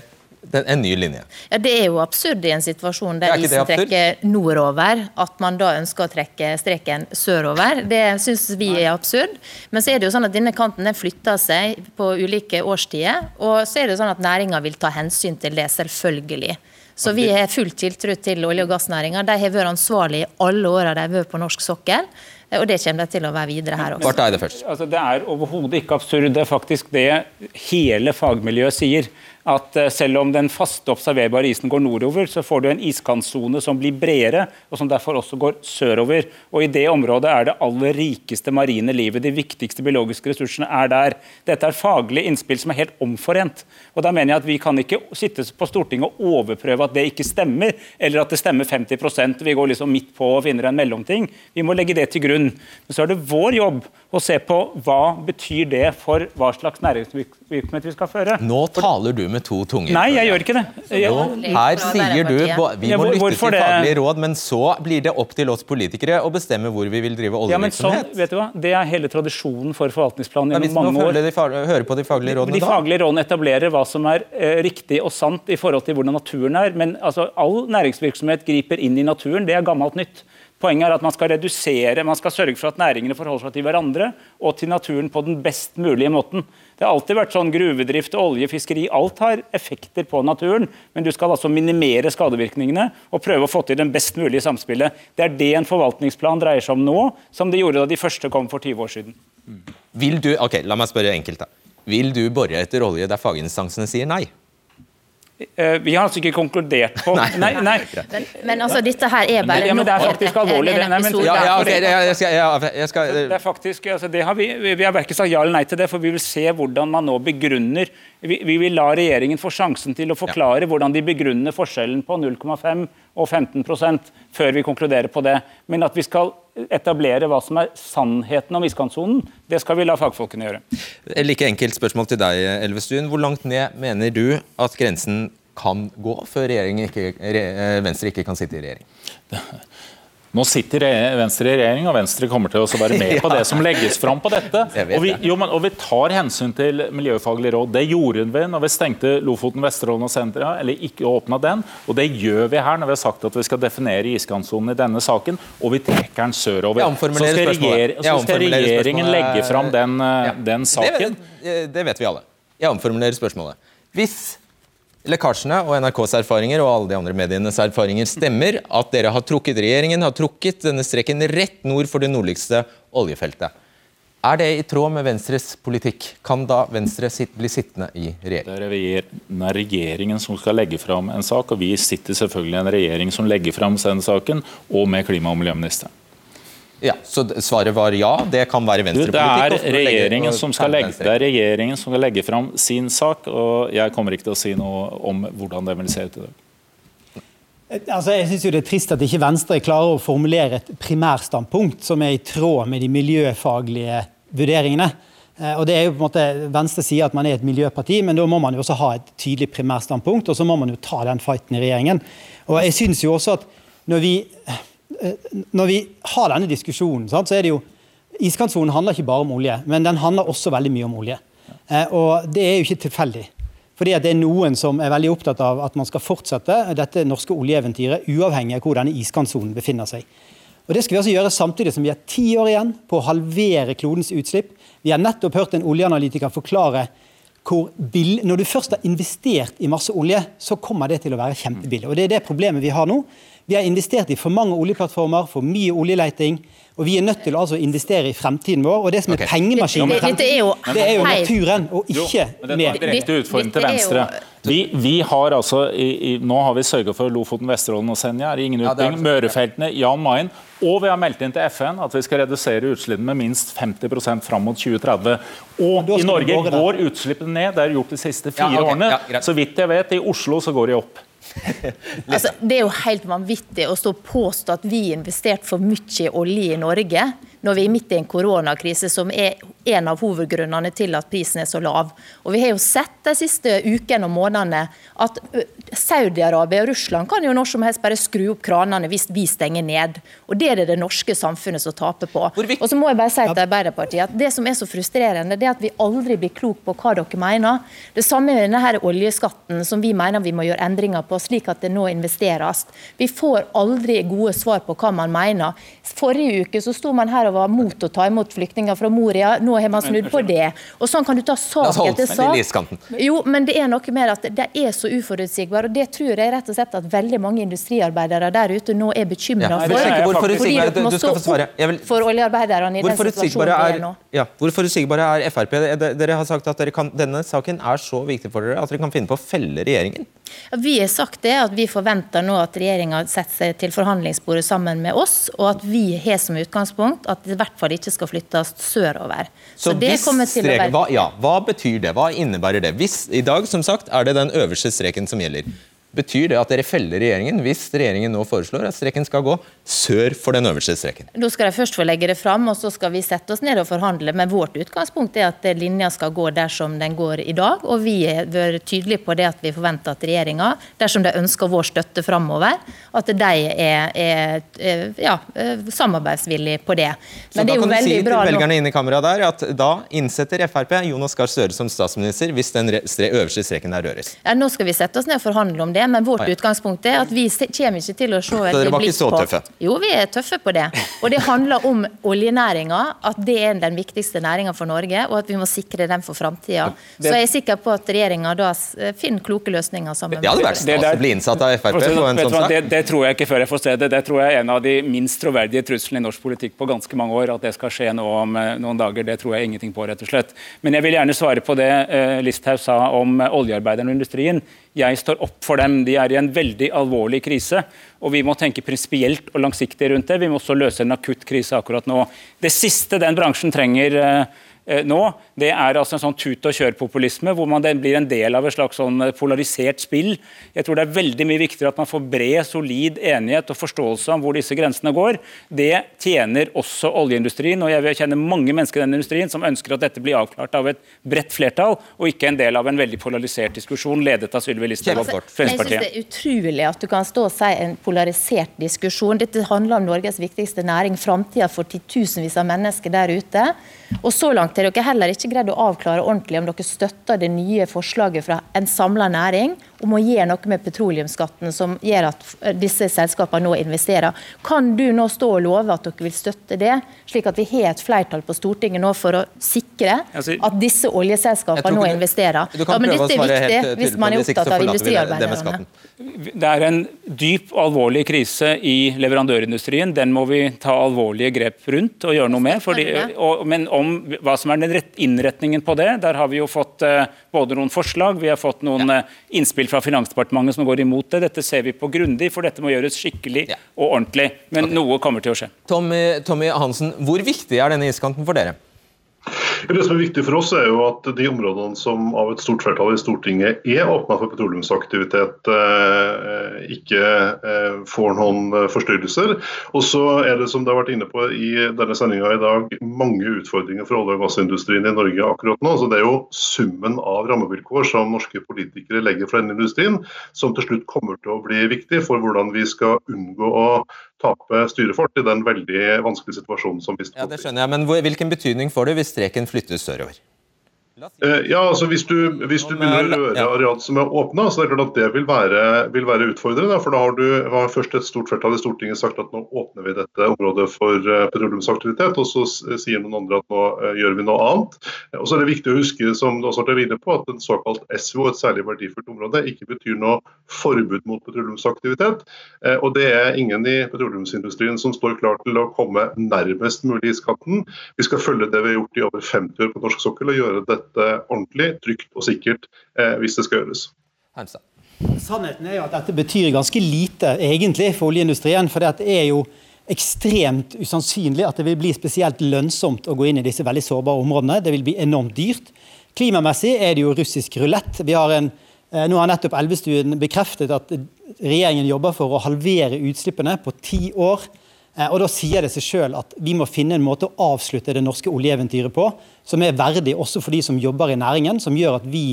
en ny linje. Ja, Det er jo absurd i en situasjon der isen trekker nordover, at man da ønsker å trekke streken sørover. Det syns vi er absurd. Men så er det jo sånn at denne kanten den flytter seg på ulike årstider. Og så er det jo sånn at næringa vil ta hensyn til det, selvfølgelig. Så vi har full tiltro til olje- og gassnæringa. De har vært ansvarlige i alle åra de har vært på norsk sokkel. Og det kommer det til å være videre her også. er det først. Altså, det er overhodet ikke absurd. Det er faktisk det hele fagmiljøet sier at eh, selv om den faste observerbare isen går nordover, så får du en iskantsone som blir bredere, og som derfor også går sørover. Og I det området er det aller rikeste marine livet. De viktigste biologiske ressursene er der. Dette er faglige innspill som er helt omforent. Og da mener jeg at Vi kan ikke sitte på Stortinget og overprøve at det ikke stemmer, eller at det stemmer 50% vi går liksom midt på og finner en mellomting. Vi må legge det til grunn. Men så er det vår jobb å se på hva betyr det for hva slags næringsvirksomhet vi skal føre. Nå taler du med med to tunger. Nei, jeg gjør ikke det. Jeg... Nå, her sier du vi må lytte til faglige råd, men så blir det opp til oss politikere å bestemme hvor vi vil drive oljevirksomhet. Ja, sånn, vet du hva? Det er hele tradisjonen for forvaltningsplanen gjennom mange år. Hvis De hører på de faglige rådene de da? De faglige rådene etablerer hva som er eh, riktig og sant i forhold til hvordan naturen er. Men altså, all næringsvirksomhet griper inn i naturen. Det er gammelt nytt. Poenget er at man skal redusere, man skal sørge for at næringene forholder seg til hverandre og til naturen på den best mulige måten. Det har alltid vært sånn gruvedrift, olje, fiskeri. Alt har effekter på naturen. Men du skal altså minimere skadevirkningene og prøve å få til den best mulige samspillet. Det er det en forvaltningsplan dreier seg om nå, som det gjorde da de første kom for 20 år siden. Vil du, ok, La meg spørre enkelt. da. Vil du bore etter olje der faginstansene sier nei? Eh, vi har altså ikke konkludert på Nei, nei, nei. Men, men, altså, dette her er bare ja, men Det er faktisk alvorlig. Det, nei, men, Ja, ja, okay, jeg skal, jeg skal, det er faktisk, altså, det har vi, vi har verken sagt ja eller nei til det, for vi vil se hvordan man nå begrunner Vi, vi vil la regjeringen få sjansen til å forklare ja. hvordan de begrunner forskjellen på 0,5 og 15% før vi konkluderer på det. Men at vi skal etablere hva som er sannheten om iskantsonen, det skal vi la fagfolkene gjøre. Like enkelt spørsmål til deg, Elvestuen. Hvor langt ned mener du at grensen kan gå før ikke, Venstre ikke kan sitte i regjering? Nå sitter Venstre i regjering, og Venstre kommer til å være med på det som legges fram på dette. Og vi, jo, men, og vi, tar hensyn til miljøfaglige råd. Det gjorde vi når vi stengte Lofoten, Vesterålen og Sentra, eller ikke åpna den. Og det gjør vi her når vi har sagt at vi skal definere iskantsonen i denne saken, og vi trekker den sørover. Så skal, regjer, så skal regjeringen legge fram den, den saken. Det, det vet vi alle. Jeg omformulerer spørsmålet. Hvis lekkasjene og NRKs erfaringer og alle de andre medienes erfaringer stemmer, at dere har trukket regjeringen har trukket denne streken rett nord for det nordligste oljefeltet. Er det i tråd med Venstres politikk? Kan da Venstre bli sittende i regjering? Det er regjeringen som skal legge fram en sak, og vi sitter selvfølgelig i en regjering som legger fram denne saken, og med klima- og miljøministeren. Ja, Så svaret var ja, det kan være venstrepolitikk? Det er regjeringen som skal legge, det er regjeringen som skal legge fram sin sak, og jeg kommer ikke til å si noe om hvordan det vil se ut i dag. Altså, jeg synes jo Det er trist at ikke Venstre klarer å formulere et primærstandpunkt som er i tråd med de miljøfaglige vurderingene. Eh, og det er jo på en måte, Venstre sier at man er et miljøparti, men da må man jo også ha et tydelig primærstandpunkt, og så må man jo ta den fighten i regjeringen. Og jeg synes jo også at når vi når vi har denne diskusjonen, så er det jo Iskantsonen handler ikke bare om olje, men den handler også veldig mye om olje. Eh, og det er jo ikke tilfeldig. Fordi at det er noen som er veldig opptatt av at man skal fortsette dette norske oljeeventyret, uavhengig av hvor denne iskantsonen befinner seg. Og Det skal vi altså gjøre samtidig som vi har ti år igjen på å halvere klodens utslipp. Vi har nettopp hørt en oljeanalytiker forklare hvor bill, når du først har investert i masse olje, så kommer det til å være kjempebillig. Og Det er det problemet vi har nå. Vi har investert i for mange oljeplattformer, for mye oljeleting. Og vi er nødt til å altså investere i fremtiden vår. Og det som er okay. pengemaskinen i fremtiden, det, det, det, er jo naturen, og ikke mer. Det er Direkte utfordring til Venstre. Vi, vi, har altså, i, i, Nå har vi sørga for Lofoten, Vesterålen og Senja. Er ingen utbygging. Ja, Mørefeltene, Jan Mayen. Og vi har meldt inn til FN at vi skal redusere utslippene med minst 50% fram mot 2030. Og i Norge går utslippene ned. Det er gjort de siste fire ja, okay. årene. Ja, så vidt jeg vet, i Oslo så går de opp. altså, det er jo helt vanvittig å stå og påstå at vi har investert for mye i olje i Norge, når vi er midt i en koronakrise som er en av hovedgrunnene til at prisen er så lav. Og Vi har jo sett de siste ukene og månedene at Saudi-Arabia og Russland kan jo når som helst bare skru opp kranene hvis vi stenger ned. Og Det er det det norske samfunnet som taper på. Og så må jeg bare si til Arbeiderpartiet at Det som er så frustrerende, det er at vi aldri blir klok på hva dere mener. Det samme med denne oljeskatten, som vi mener vi må gjøre endringer på, slik at det nå investeres. Vi får aldri gode svar på hva man mener. Forrige uke så sto man her og var mot å ta imot flyktninger fra Moria. Nå har man snudd på det. Og Sånn kan du ta sak etter sak. Jo, men det er noe med at det er så uforutsigbart. og Det tror jeg rett og slett at veldig mange industriarbeidere der ute nå er bekymra ja, for. Hvor fordi dere må stå opp for oljearbeiderne i den situasjonen vi er nå. Ja, hvor forutsigbare er Frp? Dere har sagt at kan, denne saken er så viktig for dere at dere kan finne på å felle regjeringen? Vi har sagt det, at vi forventer nå at regjeringa setter seg til forhandlingsbordet sammen med oss, og at vi har som utgangspunkt at det i hvert fall ikke skal flyttes sørover. Så, Så det kommer til strek, å være... Hva, ja, hva betyr det? Hva innebærer det? Hvis, I dag som sagt, er det den øverste streken som gjelder. Betyr det at dere feller regjeringen hvis regjeringen nå foreslår at streken skal gå sør for den øverste streken? Da skal de først få legge det fram, og så skal vi sette oss ned og forhandle. Men vårt utgangspunkt er at linja skal gå dersom den går i dag. Og vi har vært tydelige på det at vi forventer at regjeringa, dersom de ønsker vår støtte framover, at de er, er, er ja, samarbeidsvillige på det. Men så det er jo veldig bra da kan du si til velgerne inne i kameraet der at da innsetter Frp Jonas Gahr Støre som statsminister hvis den øverste streken der røres? Ja, nå skal vi sette oss ned og forhandle om det men vårt utgangspunkt er at vi kommer ikke til å se et Så dere Jo, vi er tøffe på det. Og det handler om oljenæringa, at det er den viktigste næringa for Norge, og at vi må sikre den for framtida. Så jeg er sikker på at regjeringa da finner kloke løsninger sammen. med Det hadde vært stas å bli innsatt av Frp på en sånn sak. Det, det, tror jeg ikke før jeg får se det. Det tror jeg er en av de minst troverdige truslene i norsk politikk på ganske mange år. At det skal skje nå om eh, noen dager, det tror jeg ingenting på, rett og slett. Men jeg vil gjerne svare på det uh, Listhaug sa om oljearbeiderne og industrien. Jeg står opp for dem. De er i en veldig alvorlig krise. og Vi må tenke prinsipielt og langsiktig rundt det. Vi må også løse en akutt krise akkurat nå. Det siste den bransjen trenger eh, nå, det er altså en sånn tut og kjør-populisme, hvor man blir en del av et slags sånn eh, polarisert spill. Jeg tror det er veldig mye viktigere at man får bred, solid enighet og forståelse om hvor disse grensene går. Det tjener også oljeindustrien, og jeg kjenner mange mennesker i den industrien som ønsker at dette blir avklart av et bredt flertall, og ikke en del av en veldig polarisert diskusjon ledet av Sylvi Listhaug og Fremskrittspartiet. Jeg synes det er utrolig at du kan stå og si en polarisert diskusjon. Dette handler om Norges viktigste næring, framtida for titusenvis av mennesker der ute. Og Så langt har dere heller ikke greide å avklare ordentlig om dere støtter det nye forslaget fra en samla næring om å gjøre noe med petroleumsskatten som gjør at disse selskapene nå investerer. Kan du nå stå og love at dere vil støtte det, slik at vi har et flertall på Stortinget nå for å sikre at disse oljeselskapene nå investerer? Ja, men Dette er viktig hvis man er opptatt av industriarbeiderne. Det er en dyp og alvorlig krise i leverandørindustrien. Den må vi ta alvorlige grep rundt og gjøre noe med. Fordi, og, men om hva som er den innretningen på det, der har vi jo fått uh, både noen forslag, vi har fått noen uh, innspill fra Finansdepartementet som går imot det. Dette ser vi på grundig, for dette må gjøres skikkelig og ordentlig. Men okay. noe kommer til å skje. Tommy, Tommy Hansen, hvor viktig er denne iskanten for dere? Det som er viktig for oss er jo at de områdene som av et stort flertall i Stortinget er åpna for petroleumsaktivitet, eh, ikke eh, får noen eh, forstyrrelser. Og så er det som det har vært inne på i denne sendinga i dag, mange utfordringer for olje- og gassindustrien i Norge akkurat nå. Så Det er jo summen av rammevilkår som norske politikere legger for denne industrien, som til slutt kommer til å bli viktig for hvordan vi skal unngå å tape styrefolk i den veldig vanskelige situasjonen som vi står i. Ja, det skjønner jeg, Men hvilken betydning får det hvis streken flyttes sørover? Eh, ja, altså Hvis du, hvis du begynner å røre areal som er åpna, så er det klart at det vil være, vil være utfordrende. for Da har du har først et stort flertall i Stortinget sagt at nå åpner vi dette området for uh, petroleumsaktivitet, og så sier noen andre at nå gjør vi noe annet. Og så er det viktig å huske som du også har vært inne på, at en såkalt SVO, et særlig verdifullt område, ikke betyr noe forbud mot petroleumsaktivitet. Og det er ingen i petroleumsindustrien som står klar til å komme nærmest mulig iskanten. Vi skal følge det vi har gjort i over 50 år på norsk sokkel, og gjøre dette dette ordentlig, trygt og sikkert eh, hvis det skal gjøres. Heimstad. Sannheten er jo at dette betyr ganske lite egentlig for oljeindustrien. For det er jo ekstremt usannsynlig at det vil bli spesielt lønnsomt å gå inn i disse veldig sårbare områdene. Det vil bli enormt dyrt. Klimamessig er det jo russisk rulett. Vi har en, eh, nå har nettopp Elvestuen bekreftet at regjeringen jobber for å halvere utslippene på ti år. Eh, og Da sier det seg selv at vi må finne en måte å avslutte det norske oljeeventyret på, som er verdig også for de som jobber i næringen, som gjør at vi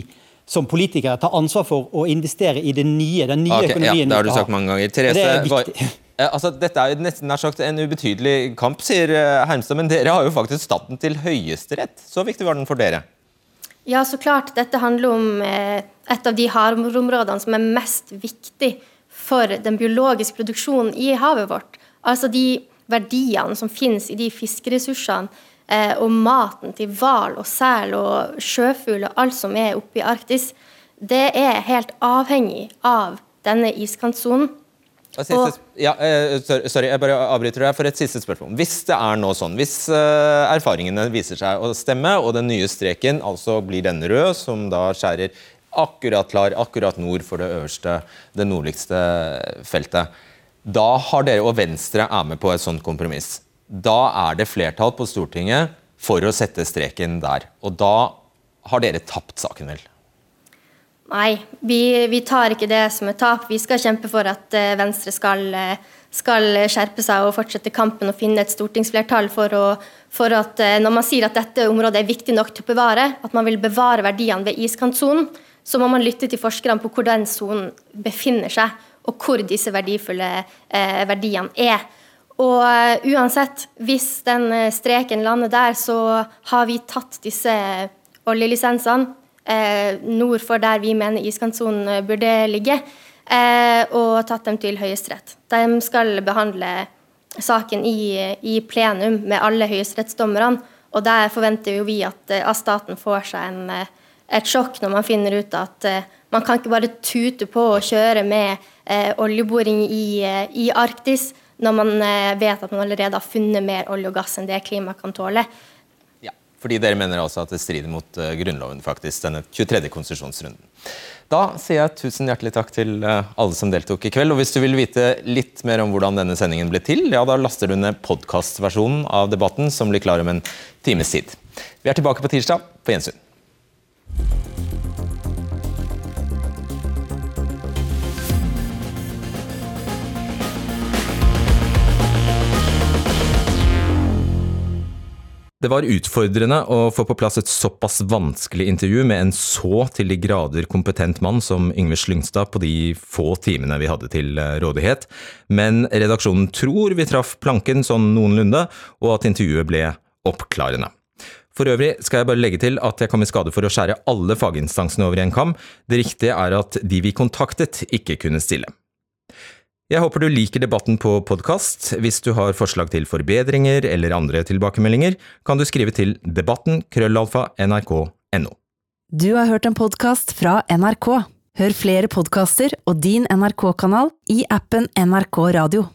som politikere tar ansvar for å investere i det nye, den nye okay, økonomien. Ja, det har du sagt mange ganger. Og det er var, viktig. Altså, dette er jo nesten nær sagt en ubetydelig kamp, sier eh, Hermstad, men dere har jo faktisk tatt den til Høyesterett. Så viktig var den for dere. Ja, så klart. Dette handler om eh, et av de havområdene som er mest viktig for den biologiske produksjonen i havet vårt. Altså de verdiene som finnes i de fiskeressursene eh, og maten til hval og sel og sjøfugl og alt som er oppe i Arktis. Det er helt avhengig av denne iskantsonen. Siste, ja, eh, sorry, jeg bare avbryter deg for et siste spørsmål. Hvis det er nå sånn, hvis eh, erfaringene viser seg å stemme, og den nye streken altså blir den rød, som da skjærer akkurat klar, akkurat nord for det øverste, det nordligste feltet, da har dere og Venstre er med på et sånt kompromiss. Da er det flertall på Stortinget for å sette streken der. Og da har dere tapt saken, vel? Nei, vi, vi tar ikke det som et tap. Vi skal kjempe for at eh, Venstre skal, eh, skal skjerpe seg og fortsette kampen og finne et stortingsflertall for, å, for at eh, når man sier at dette området er viktig nok til å bevare, at man vil bevare verdiene ved iskantsonen, så må man lytte til forskerne på hvor den sonen befinner seg, og hvor disse verdifulle eh, verdiene er. Og eh, uansett, hvis den eh, streken lander der, så har vi tatt disse oljelisensene eh, nord for der vi mener iskantsonen eh, burde ligge, eh, og tatt dem til Høyesterett. De skal behandle saken i, i plenum med alle høyesterettsdommerne, og der forventer jo vi at, eh, at staten får seg en, eh, et sjokk når man finner ut at eh, man kan ikke bare tute på og kjøre med eh, oljeboring i, eh, i Arktis når man eh, vet at man allerede har funnet mer olje og gass enn det klimaet kan tåle. Ja, Fordi dere mener altså at det strider mot eh, Grunnloven, faktisk, denne 23. konsesjonsrunden. Da sier jeg tusen hjertelig takk til eh, alle som deltok i kveld. Og hvis du vil vite litt mer om hvordan denne sendingen ble til, ja, da laster du ned podkastversjonen av debatten, som blir klar om en times tid. Vi er tilbake på tirsdag. På gjensyn. Det var utfordrende å få på plass et såpass vanskelig intervju med en så til de grader kompetent mann som Yngve Slyngstad på de få timene vi hadde til eh, rådighet, men redaksjonen tror vi traff planken sånn noenlunde, og at intervjuet ble oppklarende. For øvrig skal jeg bare legge til at jeg kom i skade for å skjære alle faginstansene over i en kam. Det riktige er at de vi kontaktet, ikke kunne stille. Jeg håper du liker debatten på podkast. Hvis du har forslag til forbedringer eller andre tilbakemeldinger, kan du skrive til debatten krøllalfa nrk.no. Du har hørt en podkast fra NRK. Hør flere podkaster og din NRK-kanal i appen NRK Radio.